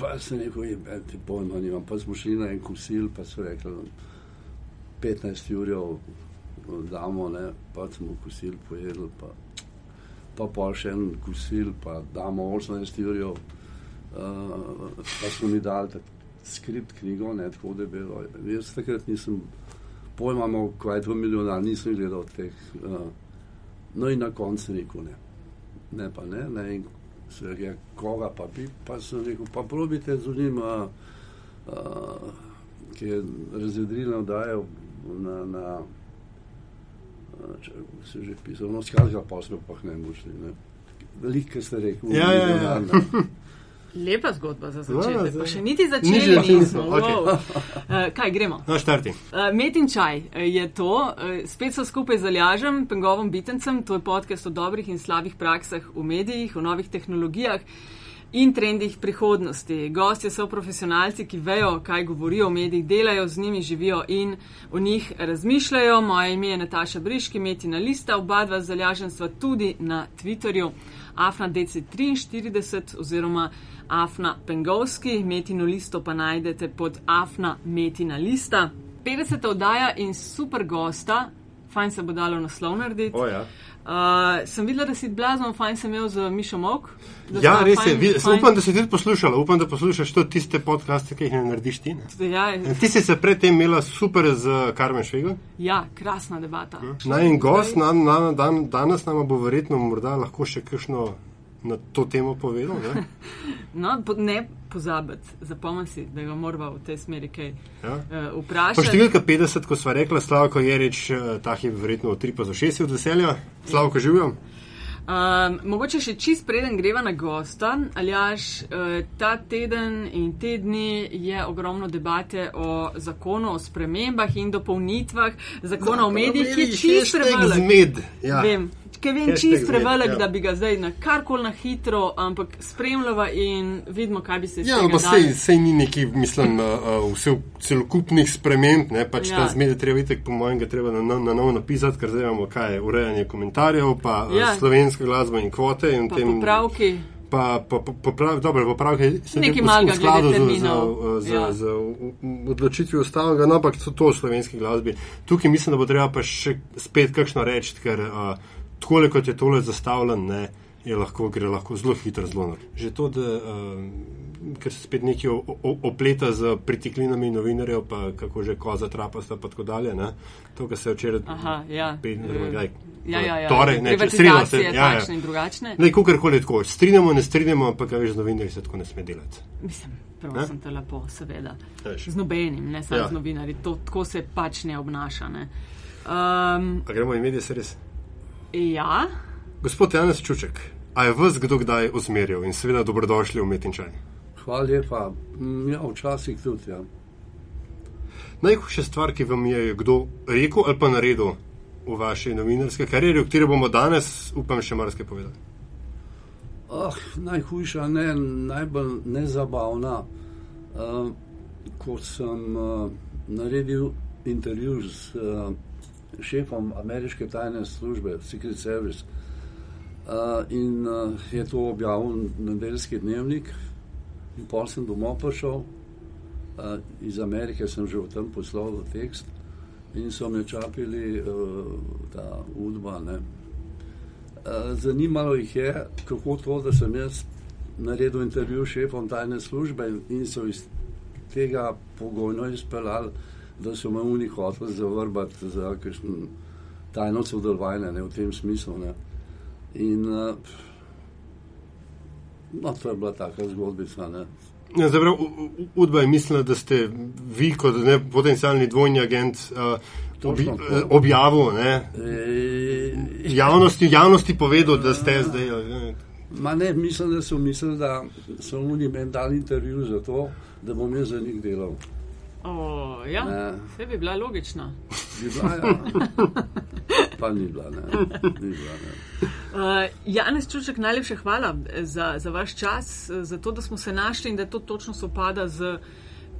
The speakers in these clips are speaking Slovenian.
Pa sem rekel, je, e, ti pojma nimam. Pa smo šli na en kosil, pa so rekli, 15 ur damo, ne, pa smo kosil pojedli, pa, pa pa še en kosil, pa damo 18 ur. Uh, pa smo mi dali skript knjigo, ne tako da je bilo. Jaz takrat nisem pojma imel, kaj je to milijonar, nisem gledal teh. Uh, no in na koncu rekel ne. Ne pa ne, ne. In se je rekel, koga pa bi, pa sem rekel, pa probite z njim, uh, uh, ki je razvedrilno dajal na, na če se že pisal, no skratka pa smo pa ne mošli, ne. Veliko ste rekli. Ja, ja, ja. Lepa zgodba za začetek, pa še niti Ni začeli že nismo. okej. Wow. Uh, kaj gremo? No, štarti. Uh, Met in čaj eh, je to, uh, spet so skupaj z Aljažem, Pengovom Bitencem, to je podcast o dobrih in slabih praksah v medijih, o novih tehnologijah in trendih prihodnosti. Gostje so profesionalci, ki vejo, kaj govorijo o medijih, delajo z njimi, živijo in o njih razmišljajo. Moje ime je Nataša Briški, Metina Lista, oba dva z Aljažem sva tudi na Twitterju. Afna DC43 oziroma Afna Pengovski, Metino listo pa najdete pod Afna Metina lista. 50. oddaja in super gosta, fajn se bo dalo naslov narediti. O, ja. Uh, sem videla, da si blazno fajn sem imel z Mišo Mok. Ja, res je. fajn- fajn- Upam, da si tudi poslušala, upam, da poslušaš tudi tiste podcaste, ki jih ne narediš ti. Ne? Ja, Ti si se predtem imela super z Karmen Švegom. ja, krasna debata. Naj en gost na, na, dan, danes nam bo verjetno morda lahko še kakšno na to temo povedal. Ne? No, po, ne pozabiti, zapomni si, da ga moramo v tej smeri kaj Ja. uh, Pa vprašati. številka 50, ko sva rekla, Slavko je reč, ta je verjetno od 3 pa za 6 od veselja. Slavko živijo. Um, mogoče še čist preden greva na gosta, Aljaš, uh, ta teden in te dni je ogromno debate o zakonu o spremembah in dopolnitvah zakona o medijih, ki je čist prevelik. Zmed. Ja. Vem, Hashtag čist prevelik, ja. da bi ga zdaj na karkoli na hitro, ampak spremljava in vidimo, kaj bi se Ja, iz ampak sej, sej ni neki, mislim, uh, vse celokupnih sprememb, ne, pač Ja. ja. ta zmed je treba itek, po mojem, ga treba na, na, na novo napisati, ker zdaj imamo kaj, urejanje komentarjev, pa Ja. ja. slovenska glasba in kvote. In Pa tem, popravki. Pa, pa, pa, poprav, dobro, popravke se Nekaj malega v skladu z, z, z, ja. z odločitvijo ustavnega, no, ampak so to v slovenski glasbi. Tukaj mislim, da bo treba pa še spet kakšno reči, ker uh, tako kot je tole zastavljen, ne, je lahko, gre lahko zelo hitro zelo. Že to, da uh, ker se spet nekaj o- o- opleta z pritiklinami novinarjev, pa kako že koza trapasta, pa tako dalje. Ne, to, kar se je včeraj. Aha, ja. Pe- oziroma, kaj, Ja, ja, ja. Torej, ne, če- sredo se- ja, ja. in drugačne. Ne, kakorkoli tako. Strinjamo, ne strinjamo, ampak veš, z novinarji se tako ne sme delati. Mislim, Ne? prosim te lepo, seveda. Veš. Z nobenim, ne samo Ja. z novinarji. To, tako se pač ne obnaša. Ne. Um, A gremo imeti se res. Ja, Gospod Janes Čuček, a je vas kdo kdaj usmerjal in seveda dobrodošli v Metinčaj? Hvala lepa. Ja, včasih tudi. Ja. Najhujša stvar, ki vam je kdo rekel ali pa naredil v vaši novinarski karieri, o kateri bomo danes, upam, še marsikaj povedali. Oh, najhujša, ne, najbolj nezabavna. Uh, ko sem uh, naredil intervju s uh, šefom ameriške tajne službe, Secret Service, uh, in uh, je to objavil nedeljski dnevnik, in pol sem domov prišel, uh, iz Amerike sem že v tem poslal tekst, in so me čapili uh, ta udba. Ne. Eh, Zanimalo jih je, kako to, da sem jaz naredil intervju s šefom tajne službe in so iz tega pogojno izpeljali, da so me oni hoteli zavrbati za kakšno tajno sodelovanje ne, v tem smislu. Ne. In uh, no, to je bila taka zgodbica. Ne. Ja, U- Udba je mislila, da ste vi kot ne, potencialni dvojni agent uh, obi, eh, objavil, ne, E, javnosti, javnosti povedal, da ste zdaj. eh, Ma ne, mislim, da so mislili, da so oni meni dali intervju za to, da bom jaz za njih delal. O, ja. Vse bi bila logična. Bi bila, ja. Pa ni bila, ne. Ni bila, ne. Uh, Janez Čuček, najlepša hvala za, za vaš čas, za to, da smo se našli in da to točno sopada z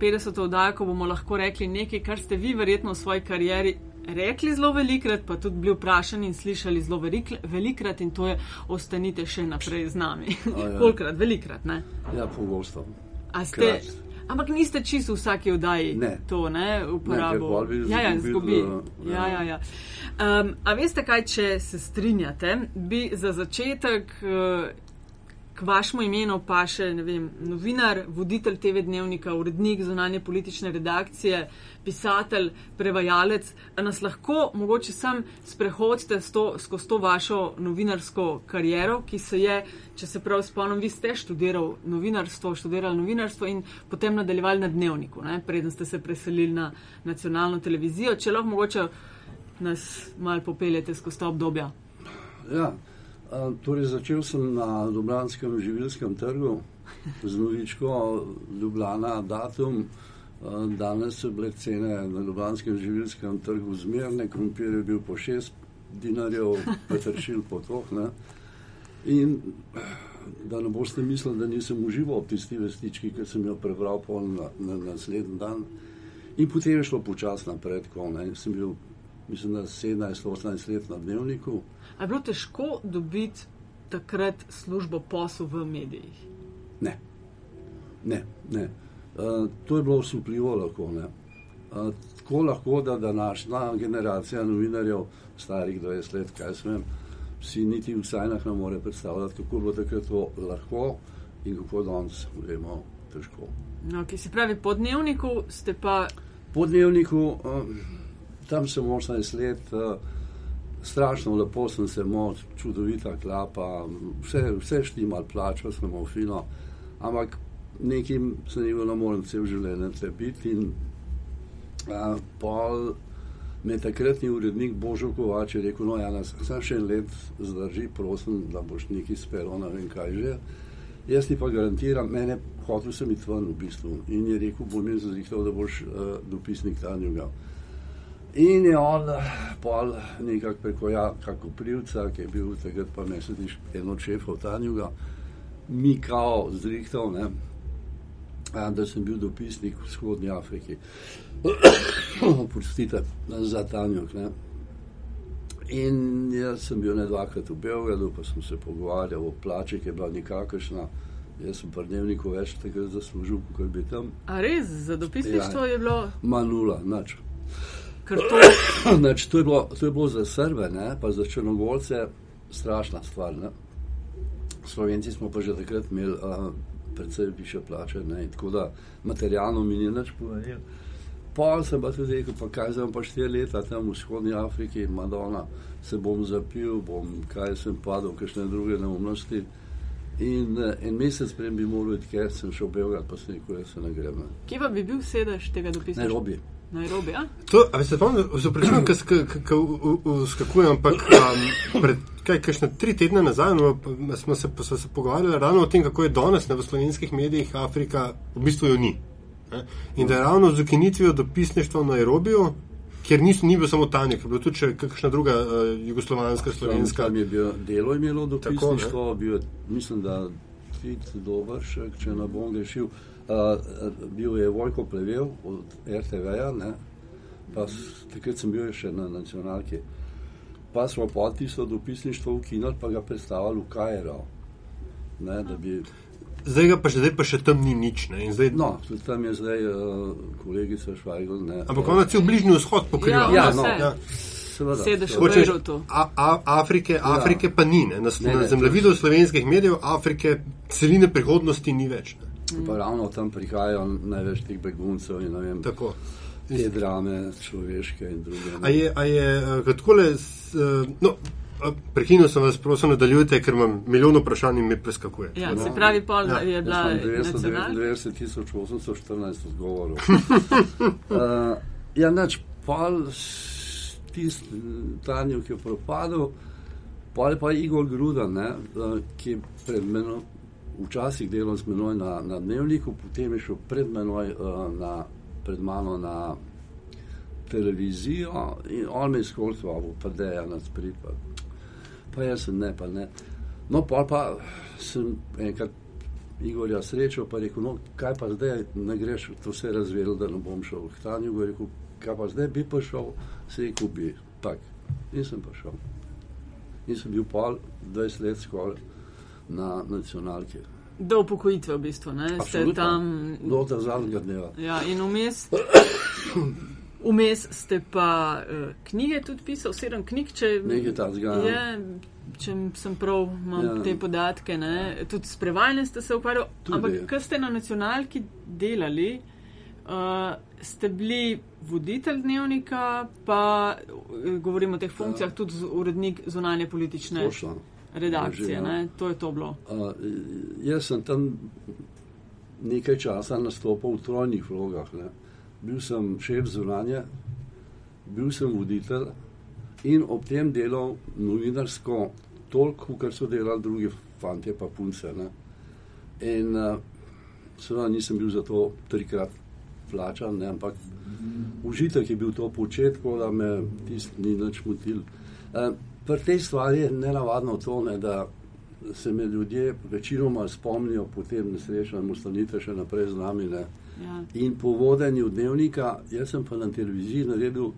50. oddajo, ko bomo lahko rekli nekaj, kar ste vi verjetno v svoji karieri rekli zelo velikrat, pa tudi bili vprašani in slišali zelo velik, velikrat in to je, ostanite še naprej z nami. ja. Kolikrat, velikrat, ne? Ja, pogosto. A ste, krat. Ampak niste čisto v vsaki oddaji Ne. to ne, uporabo. bi ja, ja, izgubi. eh, Ja, ja, ja. Um, a veste kaj, če se strinjate, bi za začetek uh, k vašemu imenu pa še vem, novinar, voditelj TV dnevnika, urednik zunanje politične redakcije, pisatelj, prevajalec, a nas lahko mogoče sam sprehodite s to, skozi to vašo novinarsko kariero, ki se je, če se prav spomnim, vi ste študiral novinarstvo, študirali novinarstvo in potem nadaljevali na dnevniku, ne, preden ste se preselili na nacionalno televizijo. Če lahko mogoče nas malo popeljete skozi ta obdobja. Ja, torej začel sem na Ljubljanskem živilskem trgu z novičko Ljubljana datum. Danes so bile cene na Ljubljanskem živilskem trgu zmerne, krompir je bil po 6 dinarjev, petršil po toh. Ne. In da ne boste mislili, da nisem užival ob tisti vestički, ki sem jo prebral na, na naslednji dan. In potem je šlo počasi naprej, tako ne. Sem bil, mislim, da 17-18 let na dnevniku. A je bilo težko dobiti takrat službo posel v medijih? Ne, ne. ne. Uh, to je bilo usupljivo lahko. Ne. Uh, tako lahko, da današnja generacija novinarjev, starih 20 let, kaj sem, si niti v sajnah ne more predstavljati, kako je bilo takrat to lahko in kako danes vemo težko. No, ki se pravi, po dnevniku ste pa Po dnevniku, uh, tam sem 18 let, uh, strašno lepo sem se imel, čudovita klapa, vse, vse štimal, plačal sem imel fino, ampak nekim se ni bilo moram cel življenje tle biti in uh, pol me takratni urednik Božo Kovač je rekel, no ja, nas samo še en let zdrži, prosim, da boš nekaj spelo, ne vem kaj že. Jaz ti pa garantiram, mene hotel sem iti ven v bistvu in je rekel, bom jaz zrihtal, da boš uh, dopisnik Tanjuga. In je on eh, pol nekako preko Jaka Koprivca, ki je bil takrat pa mesediš eno šefov Tanjuga, mi kao zrihtal, ne, da sem bil dopisnik v vzhodnji Afriki. Prostite, za Tanjuk, ne. In jaz sem bil ne dvakrat v Beogradu, pa sem se pogovarjal o plači, ki je bila nikakršna. Jaz sem pri dnevniku več takrat zaslužil, kot bi tam. A res, za dopisništvo Ja. je bilo Ma nula, kar to. Znači, to, je bilo, to je bilo za Srbe, ne, pa za Črnogorce strašna stvar. Ne. Slovenci smo pa že takrat imeli uh, precej više plače, ne, in tako da materialno mi ni nič povedal. Pa sem pa tudi rekel, pa kaj sem pa štiri leta tam v vzhodni Afriki, Madonna, se bom zapil, bom kaj sem padel, kakšne druge neumnosti. In en mesec prej bi moral iti, ker sem šel v Beograd, pa sem rekel, jaz se ne grem. Kje pa bi bil sedež tega dopisništva? Nairobi. Nairobi, ja? To, a veste, spomnim, se pričujem, ko skakujem, ampak um, pred kaj, kakšne tri tedne nazaj no, smo se, smo se pogovarjali ravno o tem, kako je danes ne, v slovenskih medijih Afrika v bistvu jo ni. Ne? In da je ravno z ukinitvijo dopisništva v Nairobiju, kjer ni, ni bil samo Tanjek, je bila tudi še kakšna druga uh, jugoslovanska, slovenska. Tam je bilo delo imelo Tako, dopisništvo, bil, mislim, da Tit Dobršek, če ne bom grešil. Uh, bil je Vojko Plevel od RTV-ja, ne, pa takrat sem bil še na nacionalki. Pa smo pa tisto dopisništvo ukinili, pa ga predstavili v Kajero. Ne, da bi, Zdaj ga pa še, zdaj pa še tam ni nič. Ne? In Zdaj, no, tam je zdaj uh, kolegica Švajgl. Ne, ampak ona cel bližnji vzhod pokriva. Ja, Ja, no, ja. seveda, Sedež v a, Afrike, Afrike pa ni, ne? na, Ne, na zemljevidu slovenskih medijev Afrike celine prihodnosti ni več. Ne? Pa ravno tam prihajajo največ teh beguncev in ne vem, Tako. te drame človeške in druge. A je, a je kad takole, s, eh, no, a, prekinil sem vas, prosim, nadaljujte, ker imam milijon vprašanj in me preskakuje. Ja, No. se pravi, pol Ja, je bila Jaz sem nacionalna. 99814 odgovorov. uh, ja, nač, pol tisti Tanjo, ki je propadel, pol pa Igor Gruda, ne, uh, ki je pred menoj, včasih delal z menoj na, na dnevniku, potem je šel pred menoj uh, na, pred mano na televizijo in on me je skoltoval, pa da je na sprit, pa, pa jaz sem ne, pa ne. No, pol pa sem enkrat Igorja srečal, pa rekel, no, kaj pa zdaj, ne greš, to se je razvedel, da ne bom šel v Tanju, je rekel, kaj pa zdaj bi pa šel, se rekel, bi, tak, in sem pa šel. In sem bil pol 20 let skoraj na nacionalki. Do upokojitve, v bistvu. Ne? Ste Absolutno. tam. Do zadnjega dneva. Ja, in vmes. Vmes ste pa uh, knjige tudi pisal, sedem knjig, če, Nekaj takega, ja. je, če sem prav, imam ja. Ja. te podatke. Ne? Tudi s prevajanjem ste se ukvarjali. Ampak, ja. ko ste na nacionalki delali, uh, ste bili voditelj dnevnika, pa eh, govorimo o teh funkcijah, ja. tudi urednik zunanje politične Točno. Redakcije. Drži, ja. Ne? To je to bilo. Uh, jaz sem tam nekaj časa nastopal v trojnih vlogah. Ne. Bil sem šef zunanje, bil sem voditelj in ob tem delal novinarsko toliko, kar so delali drugi fanti pa punce. Ne. In uh, seveda nisem bil za to trikrat plačan, ne, ampak užitek je bil to početi, tako da me tisti ni nič motil. Uh, pri tej stvari je nenavadno to, ne, da se me ljudje večinoma spomnijo potem nesrečne ustanite še naprej z nami. Ne. Ja. In po vodenju dnevnika, jaz sem pa na televiziji naredil,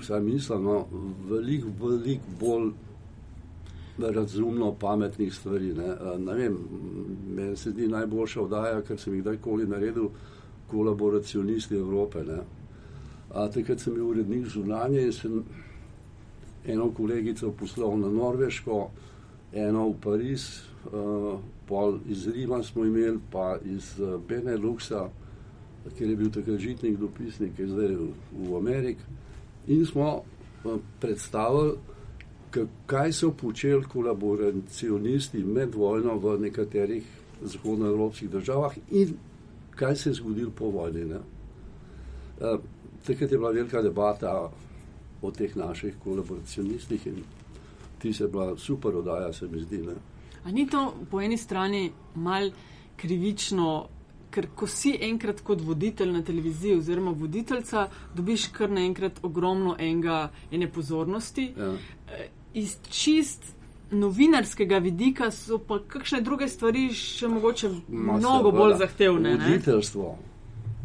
vsaj mislim, no, veliko, veliko bolj razumno pametnih stvari. Ne. Ne vem, meni se zdi najboljša oddaja, kar sem jih kdajkoli naredil, kolaboracionisti Evrope. Ne. A, takrat sem bil urednik zunanje in sem eno kolegico poslal na Norveško, eno v Pariz, uh, pol iz Rima smo imeli, pa iz uh, Beneluxa, kjer je bil takrat žitnik dopisnik, ki je zdaj v, v Ameriki. In smo uh, predstavili, kaj so počeli kolaboracionisti med vojno v nekaterih zahodnoevropskih državah in kaj se je zgodilo po vojni. Ne. Uh, takrat je bila velika debata o teh naših kolaboracionistih in ti se bila super oddaja, se mi zdi. Ne. A ni to po eni strani mal krivično, ker ko si enkrat kot voditelj na televiziji oziroma voditeljca, dobiš kar naenkrat ogromno enega, ene pozornosti. Ja. Eh, Iz čist novinarskega vidika so pa kakšne druge stvari še mogoče Ma, mnogo bolj zahtevne. Ne? Voditeljstvo,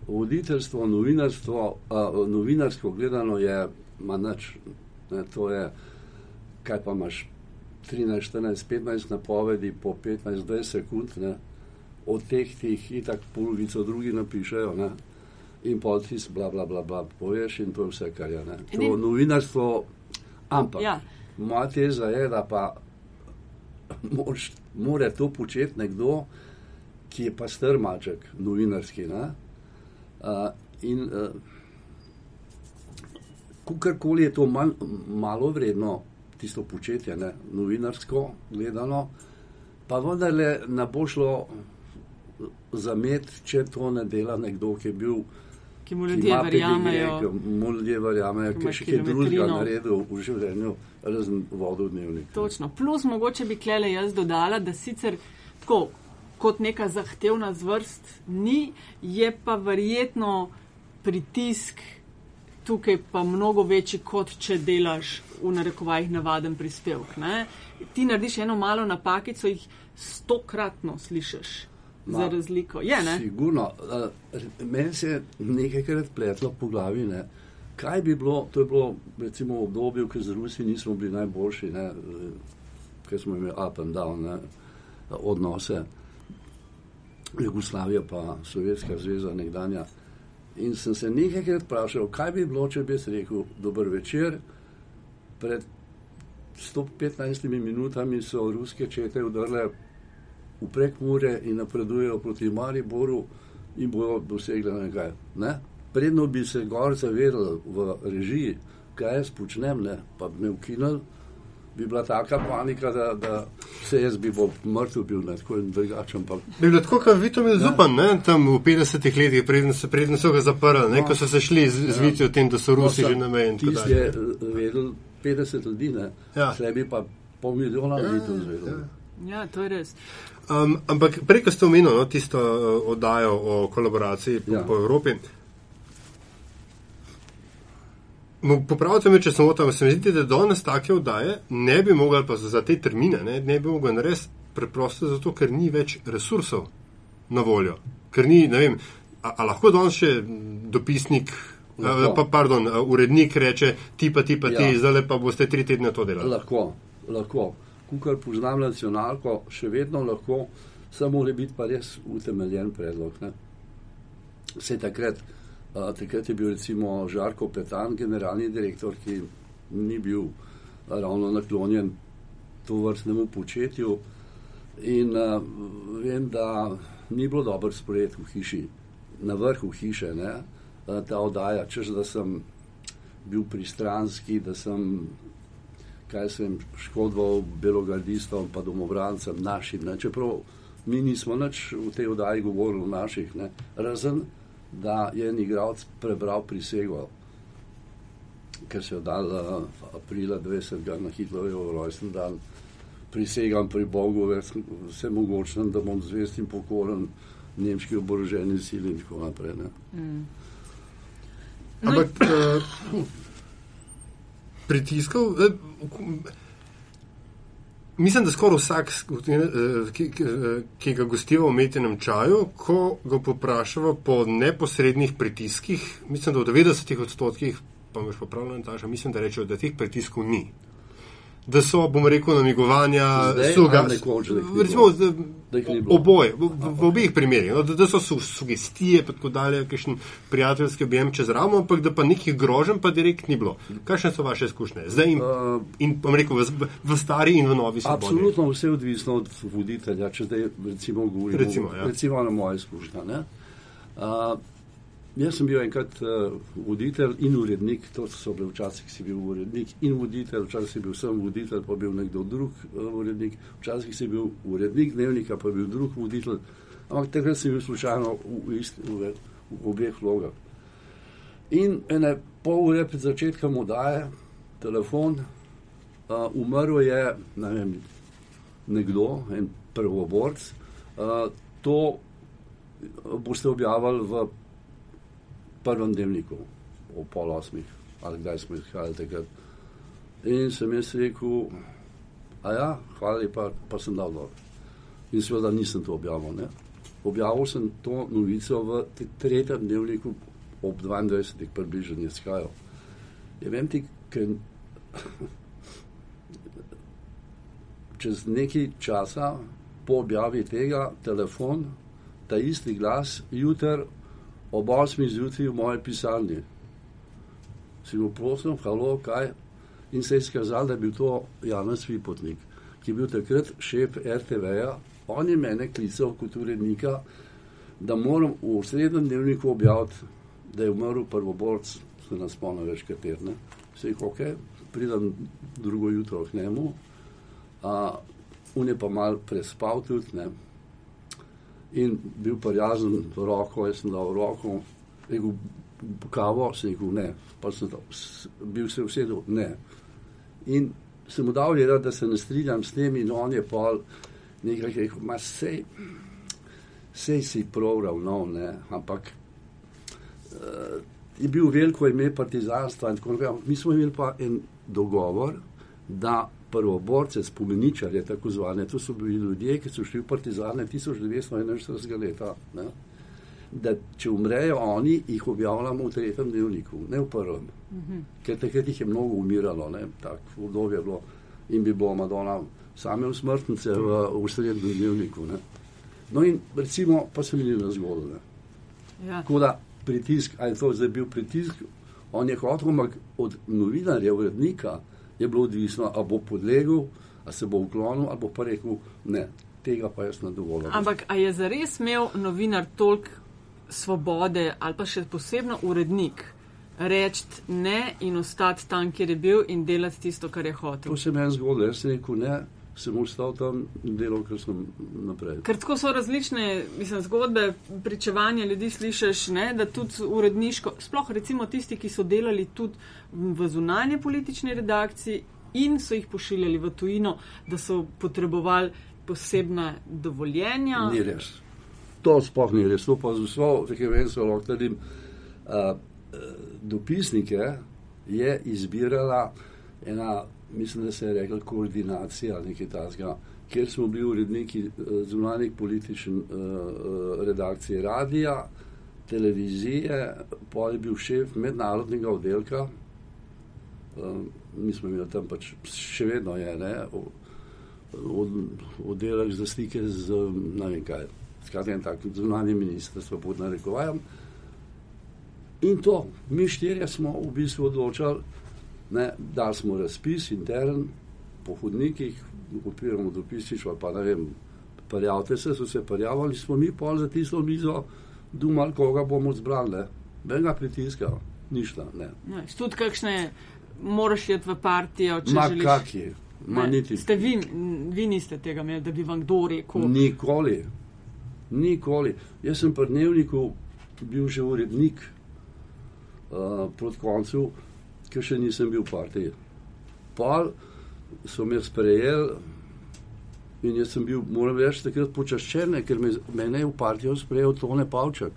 voditeljstvo novinarstvo, a, novinarsko gledano je, ma nič, ne, to je, kaj pa imaš, 13, 14, 15 napovedi po 15-20 sekund, ne, od teh ti jih itak polovico drugi napišejo, ne, in pa ti bla, bla, bla, bla, poveš in to je vse, kar je. Ne. To novinarstvo, ampak. Ja. Moja teza je, da pa mož, mora to početi nekdo, ki je pa strmaček, novinarski. Ne? Uh, in uh, kakorkoli je to manj, malo vredno, tisto početje, ne? novinarsko gledano, pa vendarle ne bo šlo zamet, če to ne dela nekdo, ki je bil. Ki mu ljudje verjamejo. ki mu ljudje verjamejo, Ki še kaj drugega naredil v življenju, razen vodov dnevnik. Točno. Plus, mogoče bi klele jaz dodala, da sicer tako kot neka zahtevna zvrst ni, je pa verjetno pritisk tukaj pa mnogo večji, kot če delaš v narekovajih navaden prispevek. Ne? Ti narediš eno malo napakico, jih stokratno slišiš. Ma, Za razliko. Je, ne? Sigurno. Meni se je nekajkrat pletlo po glavi, ne. kaj bi bilo, to je bilo recimo v obdobju, ko z Rusi nismo bili najboljši, ne, ker smo imeli up and down ne, odnose. Jugoslavija pa Sovjetska zveza nekdanja. In sem se nekajkrat vprašal, kaj bi bilo, če bi rekel, dober večer, pred 115 minutami so ruske čete udrle v prekmure in napredujejo proti Mariboru in bojo dosegli nekaj. Ne? Predno bi se gor zavedali v režiji, kaj jaz počnem, ne? pa bi me ukinili, bi bila taka panika, da, da se jaz bi bolj mrtev bil, ne? tako in drugačen. Pa... Je bilo tako, kot Vitomil Zupan, ne, tam v 50-ih letih, preden so, preden so ga zaprli, ne, No. ko so se šli z, z Vitijo o tem, da so Rusi že na meji. in tako Tisti dalje. je eh, vedel 50 ljudi, ne? Ja. Zdaj bi pa pol milijona ljudi to zvedel. Ja, to je res. Um, ampak prej, ko ste omenili no, tisto uh, oddajo o kolaboraciji po, Ja. po Evropi. Popravite me, če sem tam, se mi zdi, da danes take oddaje ne bi mogli, pa za, te termine, ne, ne bi mogli narediti preprosto zato, ker ni več resursov na voljo. Ker ni, ne vem, a, a lahko danes še dopisnik, a, Lahko. pa, pardon, a, urednik reče, ti pa ti pa ti, Ja. zdaj pa boste tri tedne to delali. Lahko, lahko. Kukar poznam nacionalko, še vedno lahko Samo mora biti pa res utemeljen predlog. Ne? Vse takrat, a, takrat je bil recimo Žarko Petan, generalni direktor, ki ni bil ravno naklonjen to vrstnemu početju. In a, vem, da ni bilo dobro sprejeti v hiši, na vrhu hiše, ne, a, ta oddaja, češ da sem bil pristranski, da sem, kaj sem škodoval belogardistom, pa domobrancem našim. Ne, čeprav mi nismo nič v tej oddaji govorili o naših, ne, razen da je en igralec prebral prisego, ker se je dal uh, aprila 20. na Hitlerjev rojsten dan. Prisegam pri Bogu, vse mogoče, da bom zvest in pokoren nemški oboroženi sili in tako naprej. Mm. Ampak uh, pritiskov, eh, mislim, da skoraj vsak, ki, ki, ga gostijo v umetnem čaju, ko ga poprašava po neposrednih pritiskih, mislim, da v 90 odstotkih, pa me še popravljam, mislim, da rečejo, da teh pritiskov ni da so, bom rekel, namigovanja, suga, recimo, oboje, v, v, v obeh primerih, no, da, da so su, sugestije, pa tako dalje, kakšen prijateljski objem čez ramo, ampak da pa nekih grožen pa direkt ni bilo. Kakšne so vaše izkušnje? Zdaj in, uh, in bom rekel, v, v stari in v novi svobodi. Absolutno vse odvisno od voditelja, če zdaj recimo govorimo, recimo, ja. recimo na moje izkušnje. Jaz sem bil enkrat uh, voditelj in urednik, to so bile včasih, si bil urednik in voditelj, včasih si bil sem voditelj, pa bil nekdo drug uh, urednik, včasih si bil urednik dnevnika, pa bil drug voditelj, ampak takrat si bil slučajno v, v, v, v obeh vlogah. In ene pol ure pred začetkom odaje, telefon, uh, umrl je ne vem, nekdo, en prvoborc, uh, to boste objavili v prvem dnevniku, o pol osmih, ali kdaj smo izhajali takrat. In sem jaz rekel, a ja, hvala lepa, pa sem dal dol. In seveda nisem to objavil. Ne? Objavil sem to novico v tretjem dnevniku ob 22. približno izhajal. Je vem ti, ker čez nekaj časa po objavi tega telefon, ta isti glas, jutr ob 8. zjutraj v moji pisarni. Si mu prosil, halo, kaj. In se je izkazalo, da je bil to Janez Vipotnik, ki je bil takrat šef RTV-ja. On je mene klical kot urednika, da moram v srednjem dnevniku objaviti, da je umrl prvoborc, se nas spomnim več katerne. Se jih ok, pridem drugo jutro k njemu, a on je pa mal prespal tudi, ne. In bil prijazen, roko, jaz sem dal roko, rekel, kavo, se rekel, ne, pa sem dal, bil se usedel, ne. In sem mu dal vedeti, da se ne strinjam s tem, in on je pa nekaj rekel, ma sej, sej si prav ravnal, ne, ampak uh, je bil veliko ime partizanstva in tako naprej. Mi smo imeli pa en dogovor, da prvoborce, spomeničarje, tako zvane, to so bili ljudje, ki so šli v partizane 1941. leta. Ne? Da če umrejo oni, jih objavljamo v tretjem dnevniku, ne v prvem. Uh mhm. -huh. Ker takrat jih je mnogo umiralo, tako obdobje je bilo in bi bilo Madonna same usmrtnice v, v srednjem dnevniku. Ne? No in recimo, pa so bili na zgodbe. Ja. Tako da pritisk, ali je to zdaj bil pritisk, on je hotel, ampak od novinarja, urednika, je bilo odvisno, ali bo podlegel, ali se bo uklonil, ali bo pa rekel, ne, tega pa jaz ne dovolim. Ampak ali je zares imel novinar toliko svobode ali pa še posebno urednik? Reči ne in ostati tam, kjer je bil, in delati tisto, kar je hotel. To se meni zgodi, jaz sem rekel ne, sem ostal tam in delal, kar sem naprej. Ker tako so različne mislim, zgodbe, pričevanja ljudi slišiš, ne, da tudi uredniško, sploh recimo tisti, ki so delali tudi v zunanje politični redakciji in so jih pošiljali v tujino, da so potrebovali posebna dovoljenja. Ni res. To sploh ni res. To pa z vso frekvenco lahko trdim. Dopisnike je izbirala ena, mislim, da se je rekla koordinacija ali nekaj tasga, kjer smo bili uredniki zunanjih političnih redakcij radija, televizije, pa je bil šef mednarodnega oddelka, mi smo imeli tam pač še vedno je, ne, od, oddelek za stike z ne vem kaj, skratka, en tak zunanji ministrstvo pod narekovajem. In to, mi štirje smo v bistvu odločali, ne, da smo razpis intern po hodnikih, odpiramo dopisič, pa ne vem, prijavite se, so se prijavili, smo mi pol za tisto mizo dumali, koga bomo zbrali, benga pritiska, ništa, ne. No, tudi kakšne, moraš iti v partijo, če Ma želiš. kak je, ma Ne. Ste vi, vi niste tega imeli, da bi vam kdo rekel. Nikoli, nikoli. Jaz sem pri dnevniku bil že urednik uh, proti koncu, ker še nisem bil v partiji. Pa so me sprejeli in jaz sem bil, moram reči, takrat počaščen, ker me, mene je v partijo sprejel Tone Pavčak,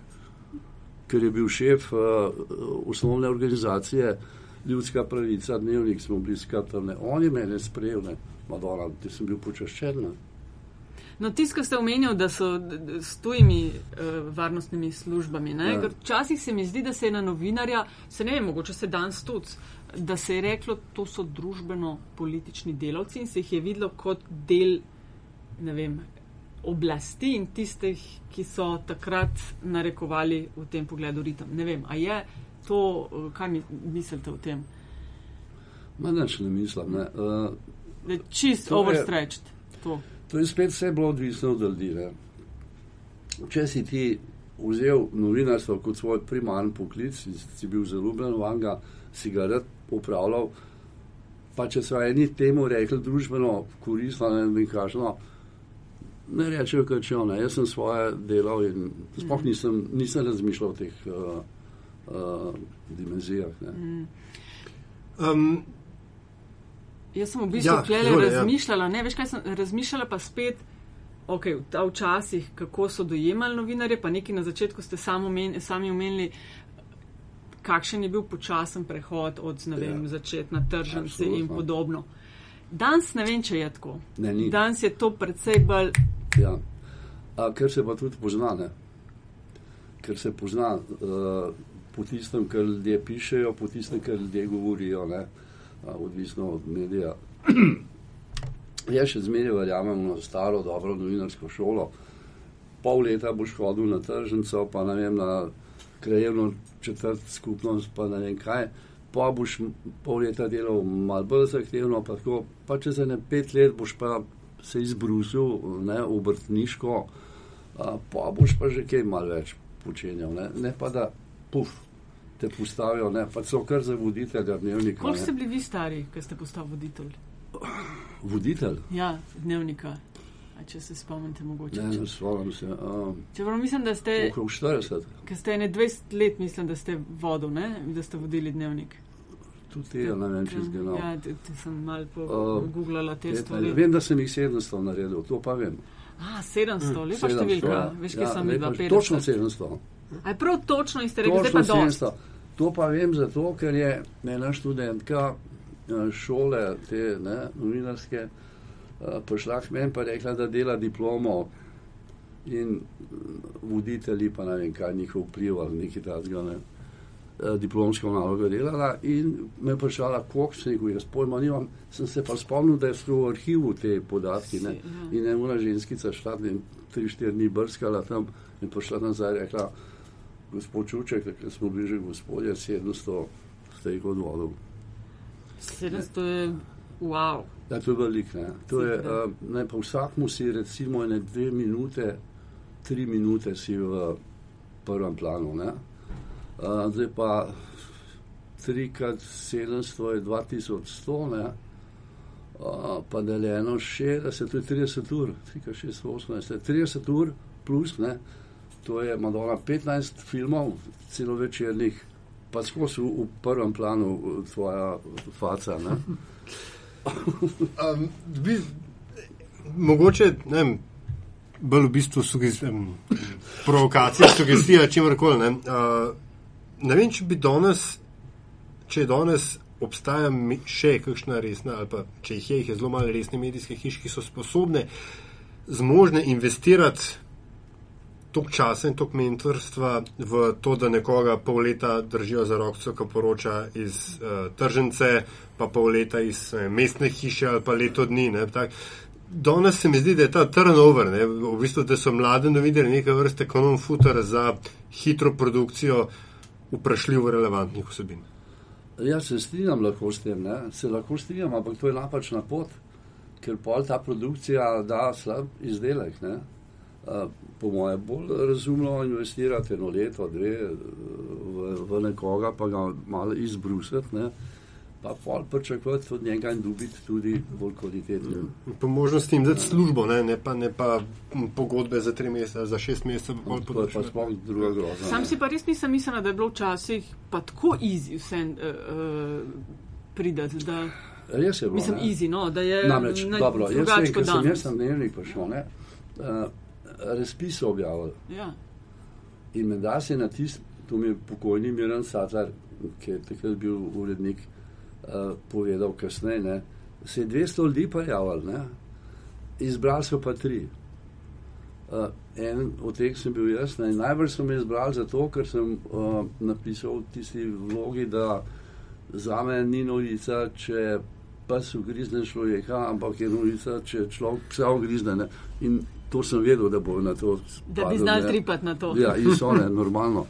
ker je bil šef uh, osnovne organizacije Ljudska pravica, dnevnik smo bili skatrne. On je mene sprejel, ne, Madonna, ti sem bil počaščen. Ne. No, tisto, kar ste omenjali, da so s tujimi uh, varnostnimi službami. Ja. Včasih se mi zdi, da se je na novinarja, se ne vem, mogoče se danes tudi, da se je reklo, to so družbeno-politični delavci in se jih je videlo kot del ne vem, oblasti in tistih, ki so takrat narekovali v tem pogledu ritem. Ne vem, a je to, eh, kaj mi, mislite o tem? Ma nič ne mislim. Ne. Uh, je čist To je- overstretched. To. To je spet vse bilo odvisno od ljudi. Ne. Če si ti vzel novinarstvo kot svoj primarni poklic, in si bil zaljubljen v njega, si ga rad upravljal, pa če so eni temu rekli družbeno koristno, ne vem kakšno, ne rečejo, kaj če ona. Jaz sem svoje delal in sploh nisem, nisem razmišljal o teh uh, uh, dimenzijah. Ne. Um, Jaz sem v bistvu Ja, ja, klele izvoli, ja. razmišljala, ne veš kaj sem razmišljala, pa spet, ok, v ta včasih, kako so dojemali novinarje, pa nekaj na začetku ste omenili, sami omenili kakšen je bil počasen prehod od ne vem, Ja. začet na tržnice in Absolutno. podobno. Danes ne vem, če je tako. Ne, ni. Danes je to predvsej bolj. Ja. A, ker se pa tudi pozna, ne? ker se pozna uh, po tistem, kar ljudje pišejo, po tistem, kar ljudje govorijo, ne? Odvisno od medija. Jaz še zmeraj verjamem v staro, dobro novinarsko šolo. Pol leta boš hodil na tržnico, pa ne vem, na krajevno četrt skupnost, pa ne vem kaj. Pa boš pol leta delal malo bolj zahtevno, pa, tako, pa čez ene pet let boš pa se izbrusil, ne, obrtniško, a, pa boš pa že kaj malo več počenjal. Ne, ne pa da, puf, te postavijo, ne, pa so kar za voditelja dnevnika. Koliko ste bili vi stari, ko ste postali voditelj? Voditelj? Ja, dnevnika. A če se spomnite, mogoče. Ne, ne spomnim se. Um, Čeprav mislim, da ste, okrog 40, ker ste ene 20 let, mislim, da ste vodil, ne? da ste vodili dnevnik. tudi tega ne vem, če zgledam. Ja, te, te sem malo Uh, pogooglala te stvari. Vem, da sem jih 700 naredil, to pa vem. A, 700, lepa 700, številka. ja. Veš, kaj Ja, sem videla? Točno 700. A je prav točno in ste rekli, zdaj Točno pa. 700. To pa vem zato, ker je ena študentka eh, šole, te ne, novinarske, eh, prišla k meni in rekla, da dela diplomo in mm, voditelji, pa ne vem, kaj njihov vpliv ali nekaj takega, ne, eh, diplomsko nalogo delala in me je vprašala, koliko se jih jaz pojma nimam. Sem se pa spomnil, da so v arhivu te podatki ne, in ena ženskica šla in tri, štiri dni brskala tam in prišla nazaj in rekla, gospod Čuček, takrat smo bili že gospodje, 700 ste jih odvodil. 700 je, wow. Ja, to je velik, ne. To je, uh, ne, pa vsakmu si recimo ene dve minute, tri minute si v prvem planu, ne. Uh, zdaj pa 3 krat 700 je 2100, ne. Uh, pa deljeno 60, to je 30 ur, 3 krat 6, 18, 30 ur plus, ne. To je Madonna 15 filmov, celovečernih, pa skozi v, v prvem planu tvoja faca. Um, bi, mogoče, ne bolj v bistvu sugest, um, provokacija, sugestija, čemkoli. Ne. Uh, ne vem, če bi danes, če je danes obstaja še kakšna resna, ali pa če jih je, jih je zelo malo resne medijske hiše, ki so sposobne, zmožne investirati toliko časa in toliko mentorstva v to, da nekoga pol leta držijo za rokco, ko poroča iz uh, tržnice, pa pol leta iz uh, mestne hiše ali pa leto dni. Ne, tak, danes se mi zdi, da je ta turnover, ne, v bistvu, da so mlade novinarje neke vrste kanon futer za hitro produkcijo vprašljivo relevantnih vsebin. Ja, se strinjam lahko s tem, ne? se lahko strinjam, ampak to je napačna pot, ker pol ta produkcija da slab izdelek. Ne? Po mojem, bolj razumno investirati eno leto, dve v, v nekoga, pa ga malo izbrusiti, ne? pa pol pričakovati od njega in dobiti tudi bolj kvalitetno. Po možnosti jim dati službo, ne, ne, pa, ne pa pogodbe za tri mesece, za šest mesecev. To je pa sploh druga groza. Sam si pa res nisem mislila, da je bilo včasih pa tako easy vse uh, pridati. Da... Res je bilo. Mislim, ne. easy, no, da je Namreč, na, dobro, jaz sem, ker sem jaz na dnevnik prišel, ne, uh, razpis so objavili Ja. in da se na tist, to mi je pokojni Miran Satar, ki je takrat bil urednik, uh, povedal kasneje, ne, se je 200 ljudi prijavili, ne, izbrali so pa tri. Uh, en od teh sem bil jaz, ne, najbolj so me izbrali zato, ker sem uh, napisal v tisti vlogi, da za me ni novica, če pes ugrizne človeka, ampak je novica, če človek psa ugrizne. Ne. In to sem vedel, da bo na to. Da bi padel, znali ne. tripati na to. Ja, in so ne, normalno.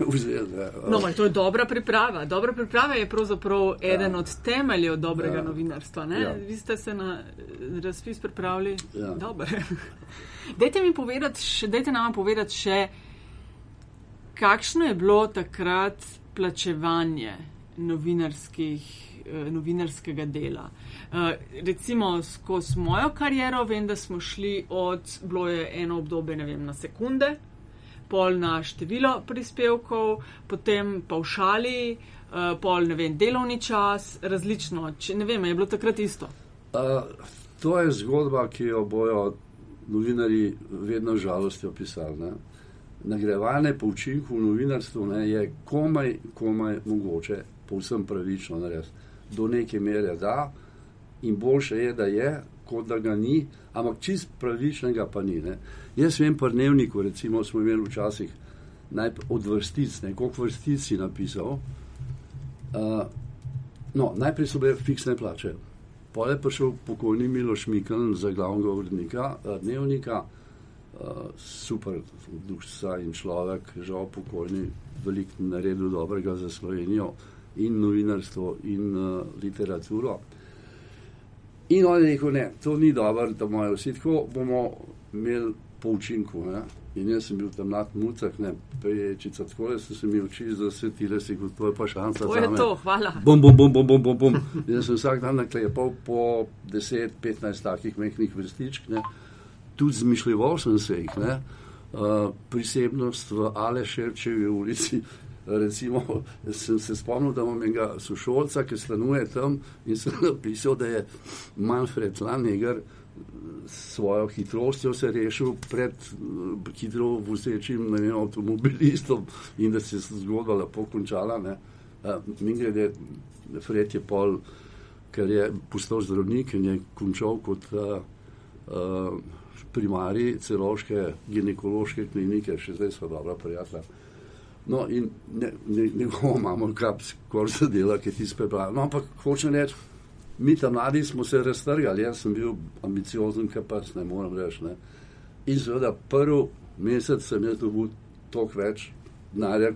Vzeli. ne. No, to je dobra priprava. Dobra priprava je pravzaprav eden od temeljev dobrega Ja. novinarstva. ne? Ja. Vi ste se na eh, razpis pripravili Ja. dobro. dajte mi povedati, še, dajte nam povedati še, kakšno je bilo takrat plačevanje novinarskih, novinarskega dela. Eh, recimo skozi mojo kariero vem, da smo šli od, bilo je eno obdobje, ne vem, na sekunde, pol na število prispevkov, potem paušali, uh, pol ne vem, delovni čas, različno. Če, ne vem, je bilo takrat isto. Uh, to je zgodba, ki jo bojo novinari vedno z žalostjo pisali. Ne. Nagrajevanje po učinku v novinarstvu ne, je komaj, komaj mogoče, povsem pravično narediti. Do neke mere da, in boljše je, da je, kot da ga ni, ampak čist pravičnega pa ni. Ne. Jaz vem, pri dnevniku, recimo, smo imeli včasih od vrstic, koliko vrstic si napisal. Uh, no, najprej so bile fiksne plače. Pol je prišel pokojni Miloš Mikl za glavnega urednika eh, dnevnika, uh, super dušca in človek, žal pokojni, veliko naredil dobrega za Slovenijo in novinarstvo in uh, literaturo. In on je rekel, ne, to ni dobro, da imajo vsi tako, bomo imeli po učinku. Ne? In jaz sem bil tam nad mucak, ne, peječica, tako da so se mi oči zasvetile, si kot to je pa šansa. To je zame. to, hvala. Bum, bum, bum, bum, bum, bum, bum. Jaz sem vsak dan naklepal po 10-15 takih mehkih vrstičk, ne. tudi zmišljeval sem se jih. Ne. Uh, prisebnost v Aleševčevi ulici, recimo, sem se spomnil, da imam enega sošolca, ki stanuje tam in sem napisal, da je Manfred Lanegar s svojo hitrostjo se rešil pred hitro vem, avtomobilistom in da se je zgodba lepo končala. Ne. Mi grede, Fred je pol, ker je postal zdravnik in je končal kot uh, uh, primarij celoške ginekološke klinike, še zdaj so dobra prijatelja. No, in ne- ne- njegovo imamo kap, skoraj se dela, ki ti sprebral. No, ampak hočem reči, mi tam mladi smo se raztrgali, jaz sem bil ambiciozen, kar pa ne morem reči. Ne. In seveda prvi mesec sem jaz dobil toliko več denarja,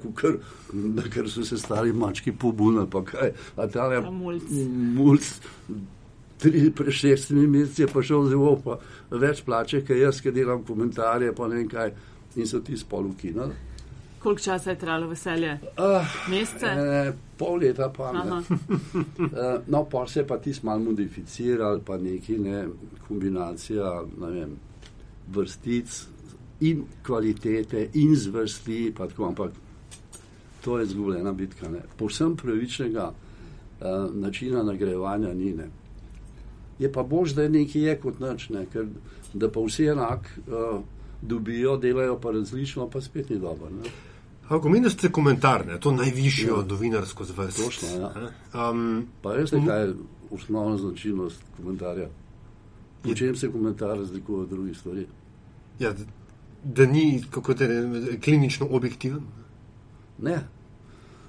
da ker so se stari mački pobunili, pa kaj. A tale Ta mulc. tri, pred šestimi meseci je pa šel zelo pa več plače, ker jaz, ki delam komentarje, pa ne vem kaj, in so ti spol ukinili. Koliko časa je trajalo veselje? Uh, Mesece? Eh, pol leta pa ne. Eh, no, pa se je pa ti malo modificiral, pa neki ne, kombinacija ne vem, vrstic in kvalitete in zvrsti, pa tako, ampak to je izgubljena bitka. Ne. Povsem pravičnega eh, načina nagrajevanja ni. Ne. Je pa bož, da je nekaj je kot nič, ne, ker da pa vsi enak eh, dobijo, delajo pa različno, pa spet ni dobro. ne. Ako meni ste komentar, ne, to najvišjo Ja. novinarsko zvrst. Točno, ja. ne. Um, Pa veste, kaj je osnovna značilnost komentarja? Po čem se komentar razlikuje od drugih stvari? ja, da, da ni kako te, ne, klinično objektiven. Ne,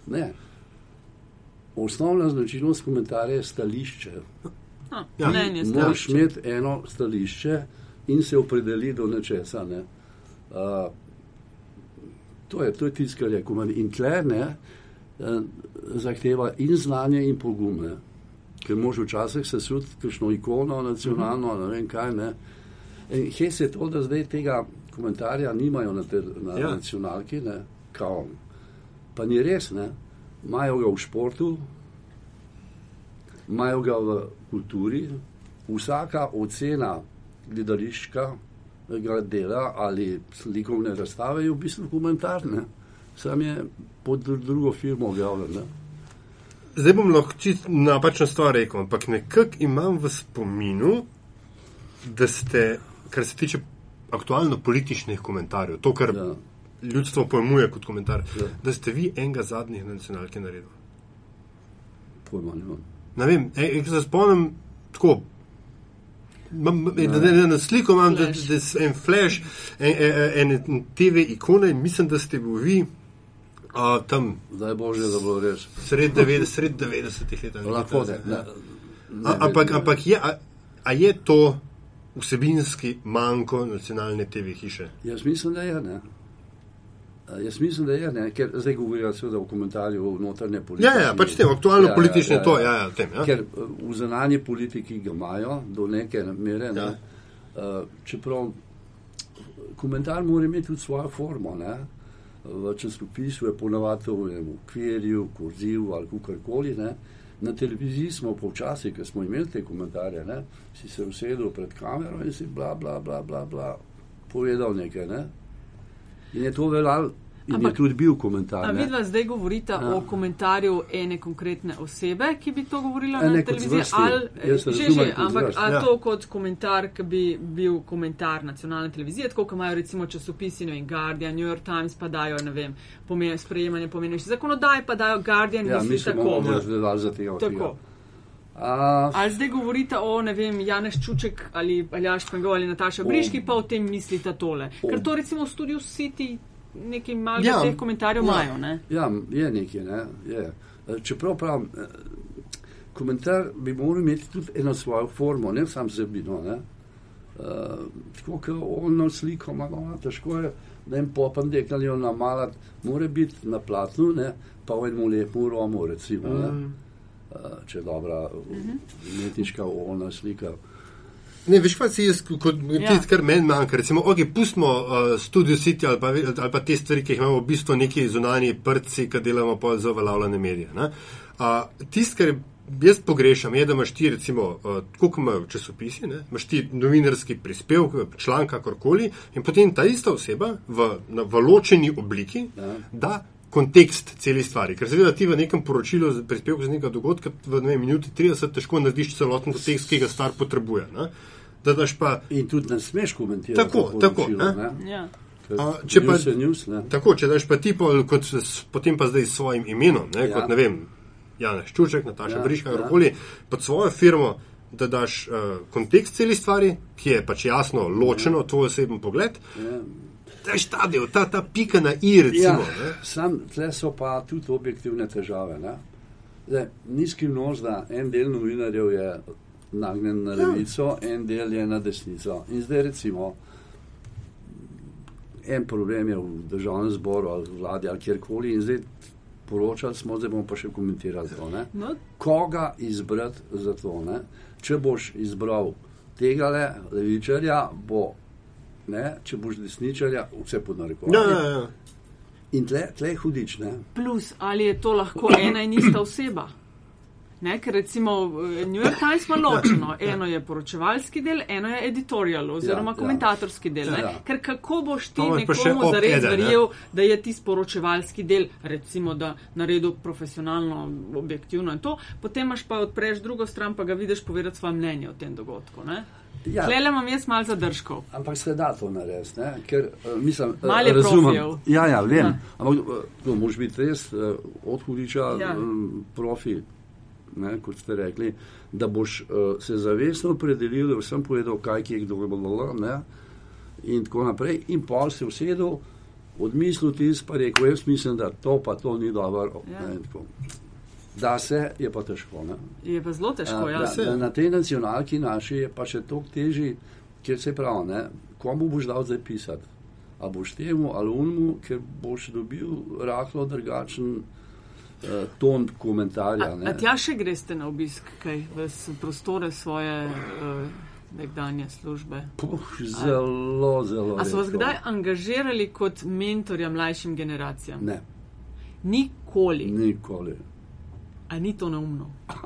ne. Osnovna značilnost komentarja je stališče. Ah, Ja. mnenje Moraš stališče. imeti eno stališče in se opredeliti do nečesa. Ne. Uh, to je, to je tisto, kar je komen. In tle ne, uh, zahteva in znanje, in pogum. Ne. Ker moš včasih sesuditi kakšno ikono nacionalno, ne vem kaj. Ne. In hes je to, da zdaj tega komentarja nimajo na, te, na ja. nacionalki, ne, kao. Pa ni res, ne. Imajo ga v športu, imajo ga v kulturi, vsaka ocena gledališka dela ali slikovne razstave je v bistvu komentarna. Sam je pod dru- drugo firmo objavljen. ne. Zdaj bom lahko čist napačno stvar rekel, ampak nekako imam v spominu, da ste, kar se tiče aktualno političnih komentarjev, to, kar ja. Ljudstvo pojmuje kot komentar. Ja. da ste vi enega zadnjih na nacionalki naredili. Pojma nimam. Ne vem, e, e, se spomnim tako. Mam, da, da, da, na sliko imam, da, Flash. da je en flash, en, en, en TV ikone mislim, da ste vi uh, tam Zdaj bože, da bo res. sred 90, sred 90 let. Lahko takega. ne. ne. A, ampak, ampak je, a, a je to vsebinski manjko nacionalne TV hiše? Jaz mislim, da je ne. A Jaz mislim, da je ne, ker zdaj govorijo seveda o komentarju v notranje politike. Ja, ja, pač tem, aktualno politične ja, ja, to, ja, ja, tem. Ja. Ker eh, v zunanji politiki ga imajo do neke mere. Ne? Ja. Ja. Čeprav komentar mora imeti tudi svojo formo. Ne? V časopisu je ponavadi v okvirju, kurzivu ali kakorkoli. ne. Na televiziji smo počasi, ker smo imeli te komentarje, ne? si se usedel pred kamero in si bla, bla, bla, bla, bla povedal nekaj. Ne? In je to veljal, in Ampak- je tudi bil komentar. A ne. vidva zdaj govorita Ja. o komentarju ene konkretne osebe, ki bi to govorila E, na ne, kot televiziji, ali že, že, ampak zvrsti, a ja. to kot komentar, ki bi bil komentar nacionalne televizije, tako kot imajo recimo časopisi, ne vem, Guardian, New York Times pa dajo, ne vem, pomen, sprejemanje pomeneš zakonodaj, pa dajo Guardian, Ja, misli mi se tako. bomo razgledali za tega. Tako. A, Ali zdaj govorite o, ne vem, Janeš Čuček ali Aljaš Pengov ali Nataša. Briški, pa o tem mislite tole. O. Ker to recimo v studiu City nekaj malega Ja. teh komentarjev Ja. imajo, ne? Ja, je nekaj. Ne? Je. E, Čeprav pravim, eh, komentar bi moral imeti tudi eno svojo formo, ne samo zebino. Ne? Uh, tako kot ono sliko imamo, no, težko je, da jim popam dekali na malat, mora biti na platnu, ne? pa v enem lepem romu, recimo, ne? Mm. Uh, če je dobra umetniška ona slika. Ne, veš pa si jaz, kot Ja. tisti, kar meni manjka. Recimo, ok, pustimo uh, Studio City ali pa, ali pa te stvari, ki jih imamo v bistvu neki zunanji prci, ki delamo pa za uveljavljene medije. ne. Uh, Tisto, kar jaz pogrešam, je, da imaš ti, recimo, uh, tako kot imajo časopisi, ne, imaš ti novinarski prispevek, članek, kakorkoli, in potem ta ista oseba v, na, v ločeni obliki Ja. da kontekst celi stvari. Ker seveda ti v nekem poročilu, prispevku z nekega dogodka, v ne vem, minuti 30 težko narediš celoten kontekst, ki ga star potrebuje. Ne? Da daš pa. In tudi ne smeš komentirati. Tako, to tako, poročilo, ne? ne? Ja. A, če pa- news ne. Tako, če daš pa ti pol, kot potem pa zdaj s svojim imenom, ne, Ja. ja. kot ne vem, Janeš Čuček, Nataša Ja, ja, Briška, ja. karkoli, pod svojo firmo, da daš uh, kontekst celi stvari, ki je pač jasno ločeno, tvoj oseben pogled. Ja. Ta del, ta, ta pika na i, recimo. Ja, Ja. sam tle so pa tudi objektivne težave. Ne? Zdaj, ni skrivnost, da en del novinarjev je nagnjen na Ja. levico, en del je na desnico. In zdaj recimo, en problem je v državnem zboru ali v vladi ali kjerkoli in zdaj poročali smo, zdaj bomo pa še komentirali to. Ne? No, Koga izbrati za to? Ne? Če boš izbral tega levičarja, bo, ne? če boš desničarja, vse pod narekovaji. Ja, ja, ja. In tle, tle je hudič, ne? plus, ali je to lahko ena in ista oseba? Ne, ker recimo eh, New York Times ima ločeno. Eno je poročevalski del, eno je editorial oziroma Ja, ja. komentatorski del. Ne? Ja. Ker kako boš ti nekomu zares verjel, da je ti sporočevalski del, recimo, da naredil profesionalno, objektivno in to, potem imaš pa odpreš drugo stran, pa ga vidiš povedati svoje mnenje o tem dogodku. Ne? Ja, Klele imam jaz mal zadržkov. ampak se da to narediti, ne? ker uh, mislim, eh, Malo je razumem. profijev. Ja, ja, vem. Ja. Ampak uh, to moraš biti res uh, od hudiča Ja. um, profi, ne, kot ste rekli, da boš uh, se zavestno opredelil, da vsem povedal, kaj je kdo bilo, ne, in tako naprej, in pol se usedel, odmislil tisto, pa rekel, jaz mislim, da to pa to ni dobro. Ja. Ne, in. Da se, je pa težko. Ne? Je pa zelo težko, ja. Na, na, na tej nacionalki naši je pa še toliko težji, ker se pravi, ne, komu boš dal zdaj pisati. A boš temu ali unmu, ker boš dobil rahlo drugačen uh, ton komentarja. A, a tja še greste na obisk, kaj v prostore svoje uh, nekdanje službe? Puh, zelo, zelo. A so vas kdaj angažirali kot mentorja mlajšim generacijam? Ne, Nikoli. nikoli. A ni to neumno?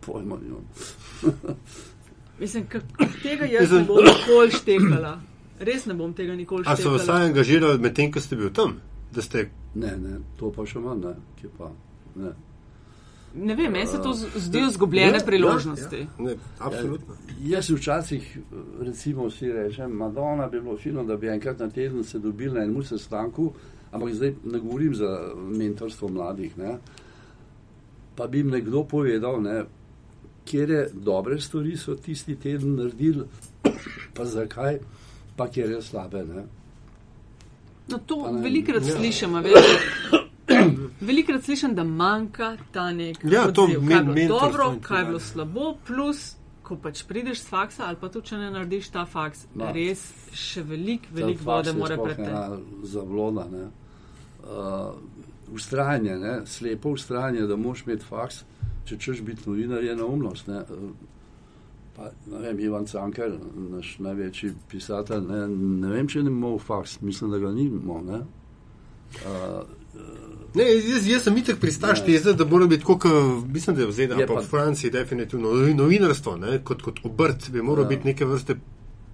Pojma nimam. Mislim, tega jaz ne bom nikoli štekala. Res ne bom tega nikoli A so vas štekala. saj angažirali medtem, ko ste bil tam? Da ste Ne, ne, to pa še manj, ne, kje pa. Ne. Ne vem, meni se to z- zdijo izgubljene Ja, priložnosti. Ja, ja. Ne, absolutno. Jaz včasih, recimo, vsi rečem, Madonna bi bilo fino, da bi enkrat na teden se dobili na enem sestanku, ampak zdaj ne govorim za mentorstvo mladih. Ne? Pa bi jim nekdo povedal, ne, kje dobre stvari so tisti teden naredili, pa zakaj, pa kje je slabe. Ne? No, to ne, velikrat ja. slišim, a veš. Velikrat slišim, da manjka ta nek Ja, to odziv, kaj je men- bilo mentorstvo dobro, kaj je tako bilo slabo, plus, ko pač prideš z faksa ali pa tudi, če ne narediš ta faks, Ma. res še veliko faks vode mora preteči. Zavloda. Ne? Uh, ustrajanje, ne? slepo ustrajanje, da moš imeti faks, če češ biti novinar, je neumnost. Ne? Uh, Pa, ne vem, Ivan Cankar, naš največji pisatelj, ne, ne vem, če ne imel faks, mislim, da ga ni imel. ne. Uh, Ne, jaz, jaz sem itek pristaš teze, da mora biti kot, mislim, da je v ZDA, pa v Franciji, definitivno novi- novinarstvo, ne, kot, kot obrt, bi moral Ja. biti neke vrste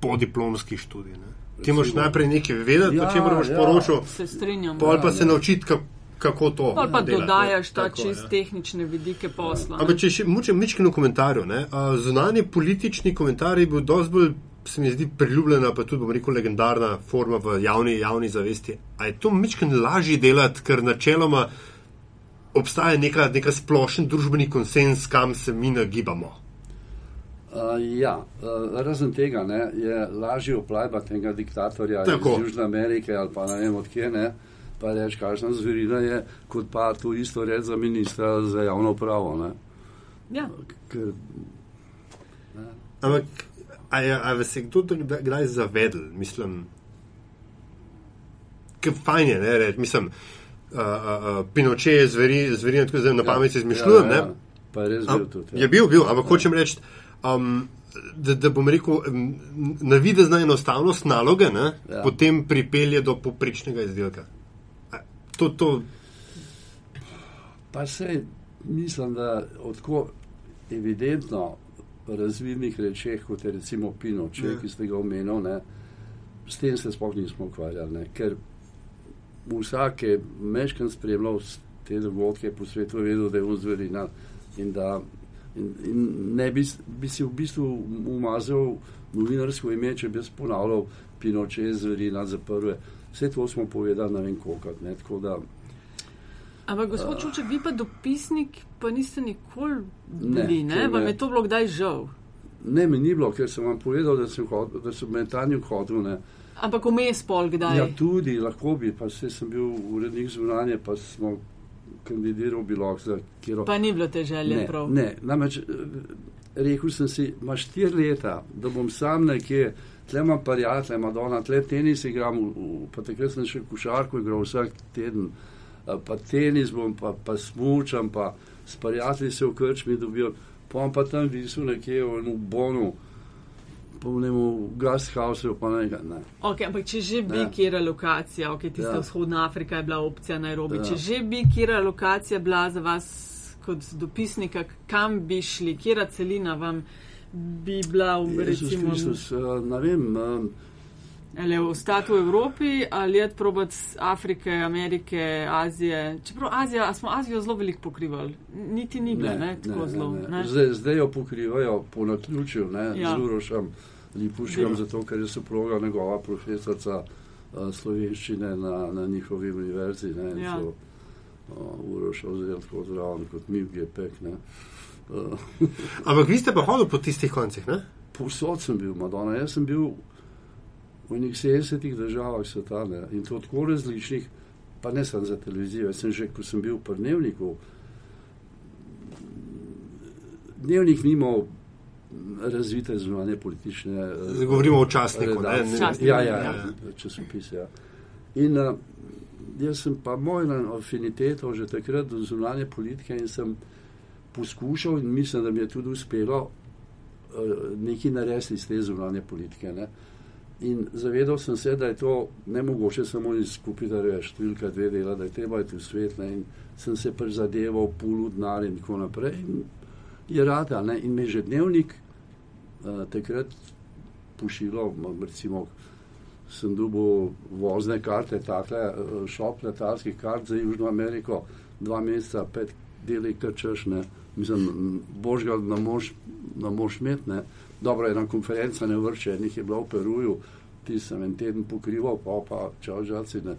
podiplomski študij. Ne. Ti moraš najprej nekaj vedeti, Ja, o čemer boš ja. poročal, pol pa Ja, se naučiti, kako, kako to. Pol pa delati, ne. dodajaš ta Tako, čist ja. tehnične vidike posla. Ampak če še mučem mičkino komentarju, ne, a, zunanje politični komentar je bil dosti bolj, se mi zdi, priljubljena, pa tudi, bom rekel, legendarna forma v javni, javni zavesti. A je to mičkin lažje delati, ker načeloma obstaja neka, neka splošen družbeni konsens, kam se mi nagibamo. Uh, ja, uh, razen tega ne, je lažje oplajbati enega diktatorja Tako. iz Južne Amerike ali pa ne vem odkje ne, pa reči, kakšna zverina je, kot pa to isto reči za ministra za javno pravo. Ne. Ja. Ker, Ampak, a, je, a vas je kdo kdaj- zavedel, mislim, kaj fajn je, ne, reči, mislim, uh, uh, uh, Pinoče je zveri, zverina, tako zdaj na pamet se izmišljujem, ja, ne. ja, pa je res bil tudi. ja. Je bil, bil, ampak hočem reči, um, da, da bom rekel, navidezna enostavnost naloge, ne, ja. Ja. potem pripelje do poprečnega izdelka. To, to, Pa se mislim, da odko evidentno razvidnih rečeh, kot je recimo Pinoče, Ja. ki ste ga omenili, ne, s tem se sploh nismo ukvarjali. Ne, ker vsak je meškan spremljal te dogodke po svetu, vedel, da je on zverina in da in, in ne bi, bi si v bistvu umazal novinarsko ime, če bi jaz ponavljal Pinoče, zverina za prve. Vse to smo povedali, ne vem koliko. Ne, tako da Ampak, gospod Čuček, vi pa dopisnik, pa niste nikoli bili, ne? Ne, Vam ne. je to bilo kdaj žal? Ne, mi ni bilo, ker sem vam povedal, da sem, hodil, da sem metanju hodil. Ne. Ampak vmes pol kdaj? Ja, tudi lahko bi, pa se sem bil urednik zunanje, pa smo kandidiral bi lahko za kjer Pa ni bilo te želje ne, prav. ne, namreč eh, rekel sem si, imaš štiri leta, da bom sam nekje, tle imam prijatelje, Madonna, tle tenis igram, pa takrat sem še košarko igral vsak teden, pa tenis bom, pa, pa smučam, pa s prijatelji se v krčmi dobijo, pa bom pa tam visel nekje v enem bonu, pa v nemu gasthouse, pa nekaj, ne. Okay, ampak če že bi Ja. kera lokacija, ok, tista ja. Vzhodna Afrika je bila opcija Nairobi, ja. Če že bi kera lokacija bila za vas kot dopisnika, kam bi šli, kera celina vam bi bila, v, Jezus recimo, Kristus, eh, ne vem, eh, ali ostati v Evropi ali je probati z Afrike, Amerike, Azije. Čeprav Azija, smo Azijo zelo veliko pokrivali, niti ni bila, ne, ne, tako zelo. Ne, ne. Zdaj, zdaj jo pokrivajo po naključju, ne, Ja. z Urošem Lipuškem, Ja. zato ker je soproga njegova profesorica uh, slovenščine na, na njihovi univerzi. Ne, Ja. so uh, Uroša vzeli tako zraven kot mi GPEK. Ne. Uh, ampak vi ste pa hodili po tistih koncih, ne? Povsod sem bil, Madonna. Jaz sem bil v enih 70 državah sveta ne, in to tako različnih, pa ne samo za televizijo. Jaz sem že, ko sem bil v Prnevniku, dnevnik ni imel razvite zunanje politične. eh, Govorimo o časniku, ne? ne? Časnik. Ja, ja, Ja. ja. časopis. Ja. In uh, jaz sem pa eno afiniteto že takrat do zunanje politike in sem poskušal in mislim, da mi je tudi uspelo uh, nekaj narediti iz te zunanje politike. Ne. In zavedal sem se, da je to ne mogoče samo iz skupaj, da rečeš, številka dve dela, da je treba iti v svet. Ne. In sem se prizadeval, pulu denar in tako naprej. In je rada. Ne. In me je že dnevnik uh, takrat pošiljal, recimo, sem dobil vozne karte, takle eh, šop letalskih kart za Južno Ameriko, dva meseca, pet deli krčeš, ne. Mislim, božga ne moš, ne moš imeti, ne. Dobro, ena konferenca ne vrče, enih je bila v Peruju, ti sem en teden pokrival, pa pa čau žalci, ne.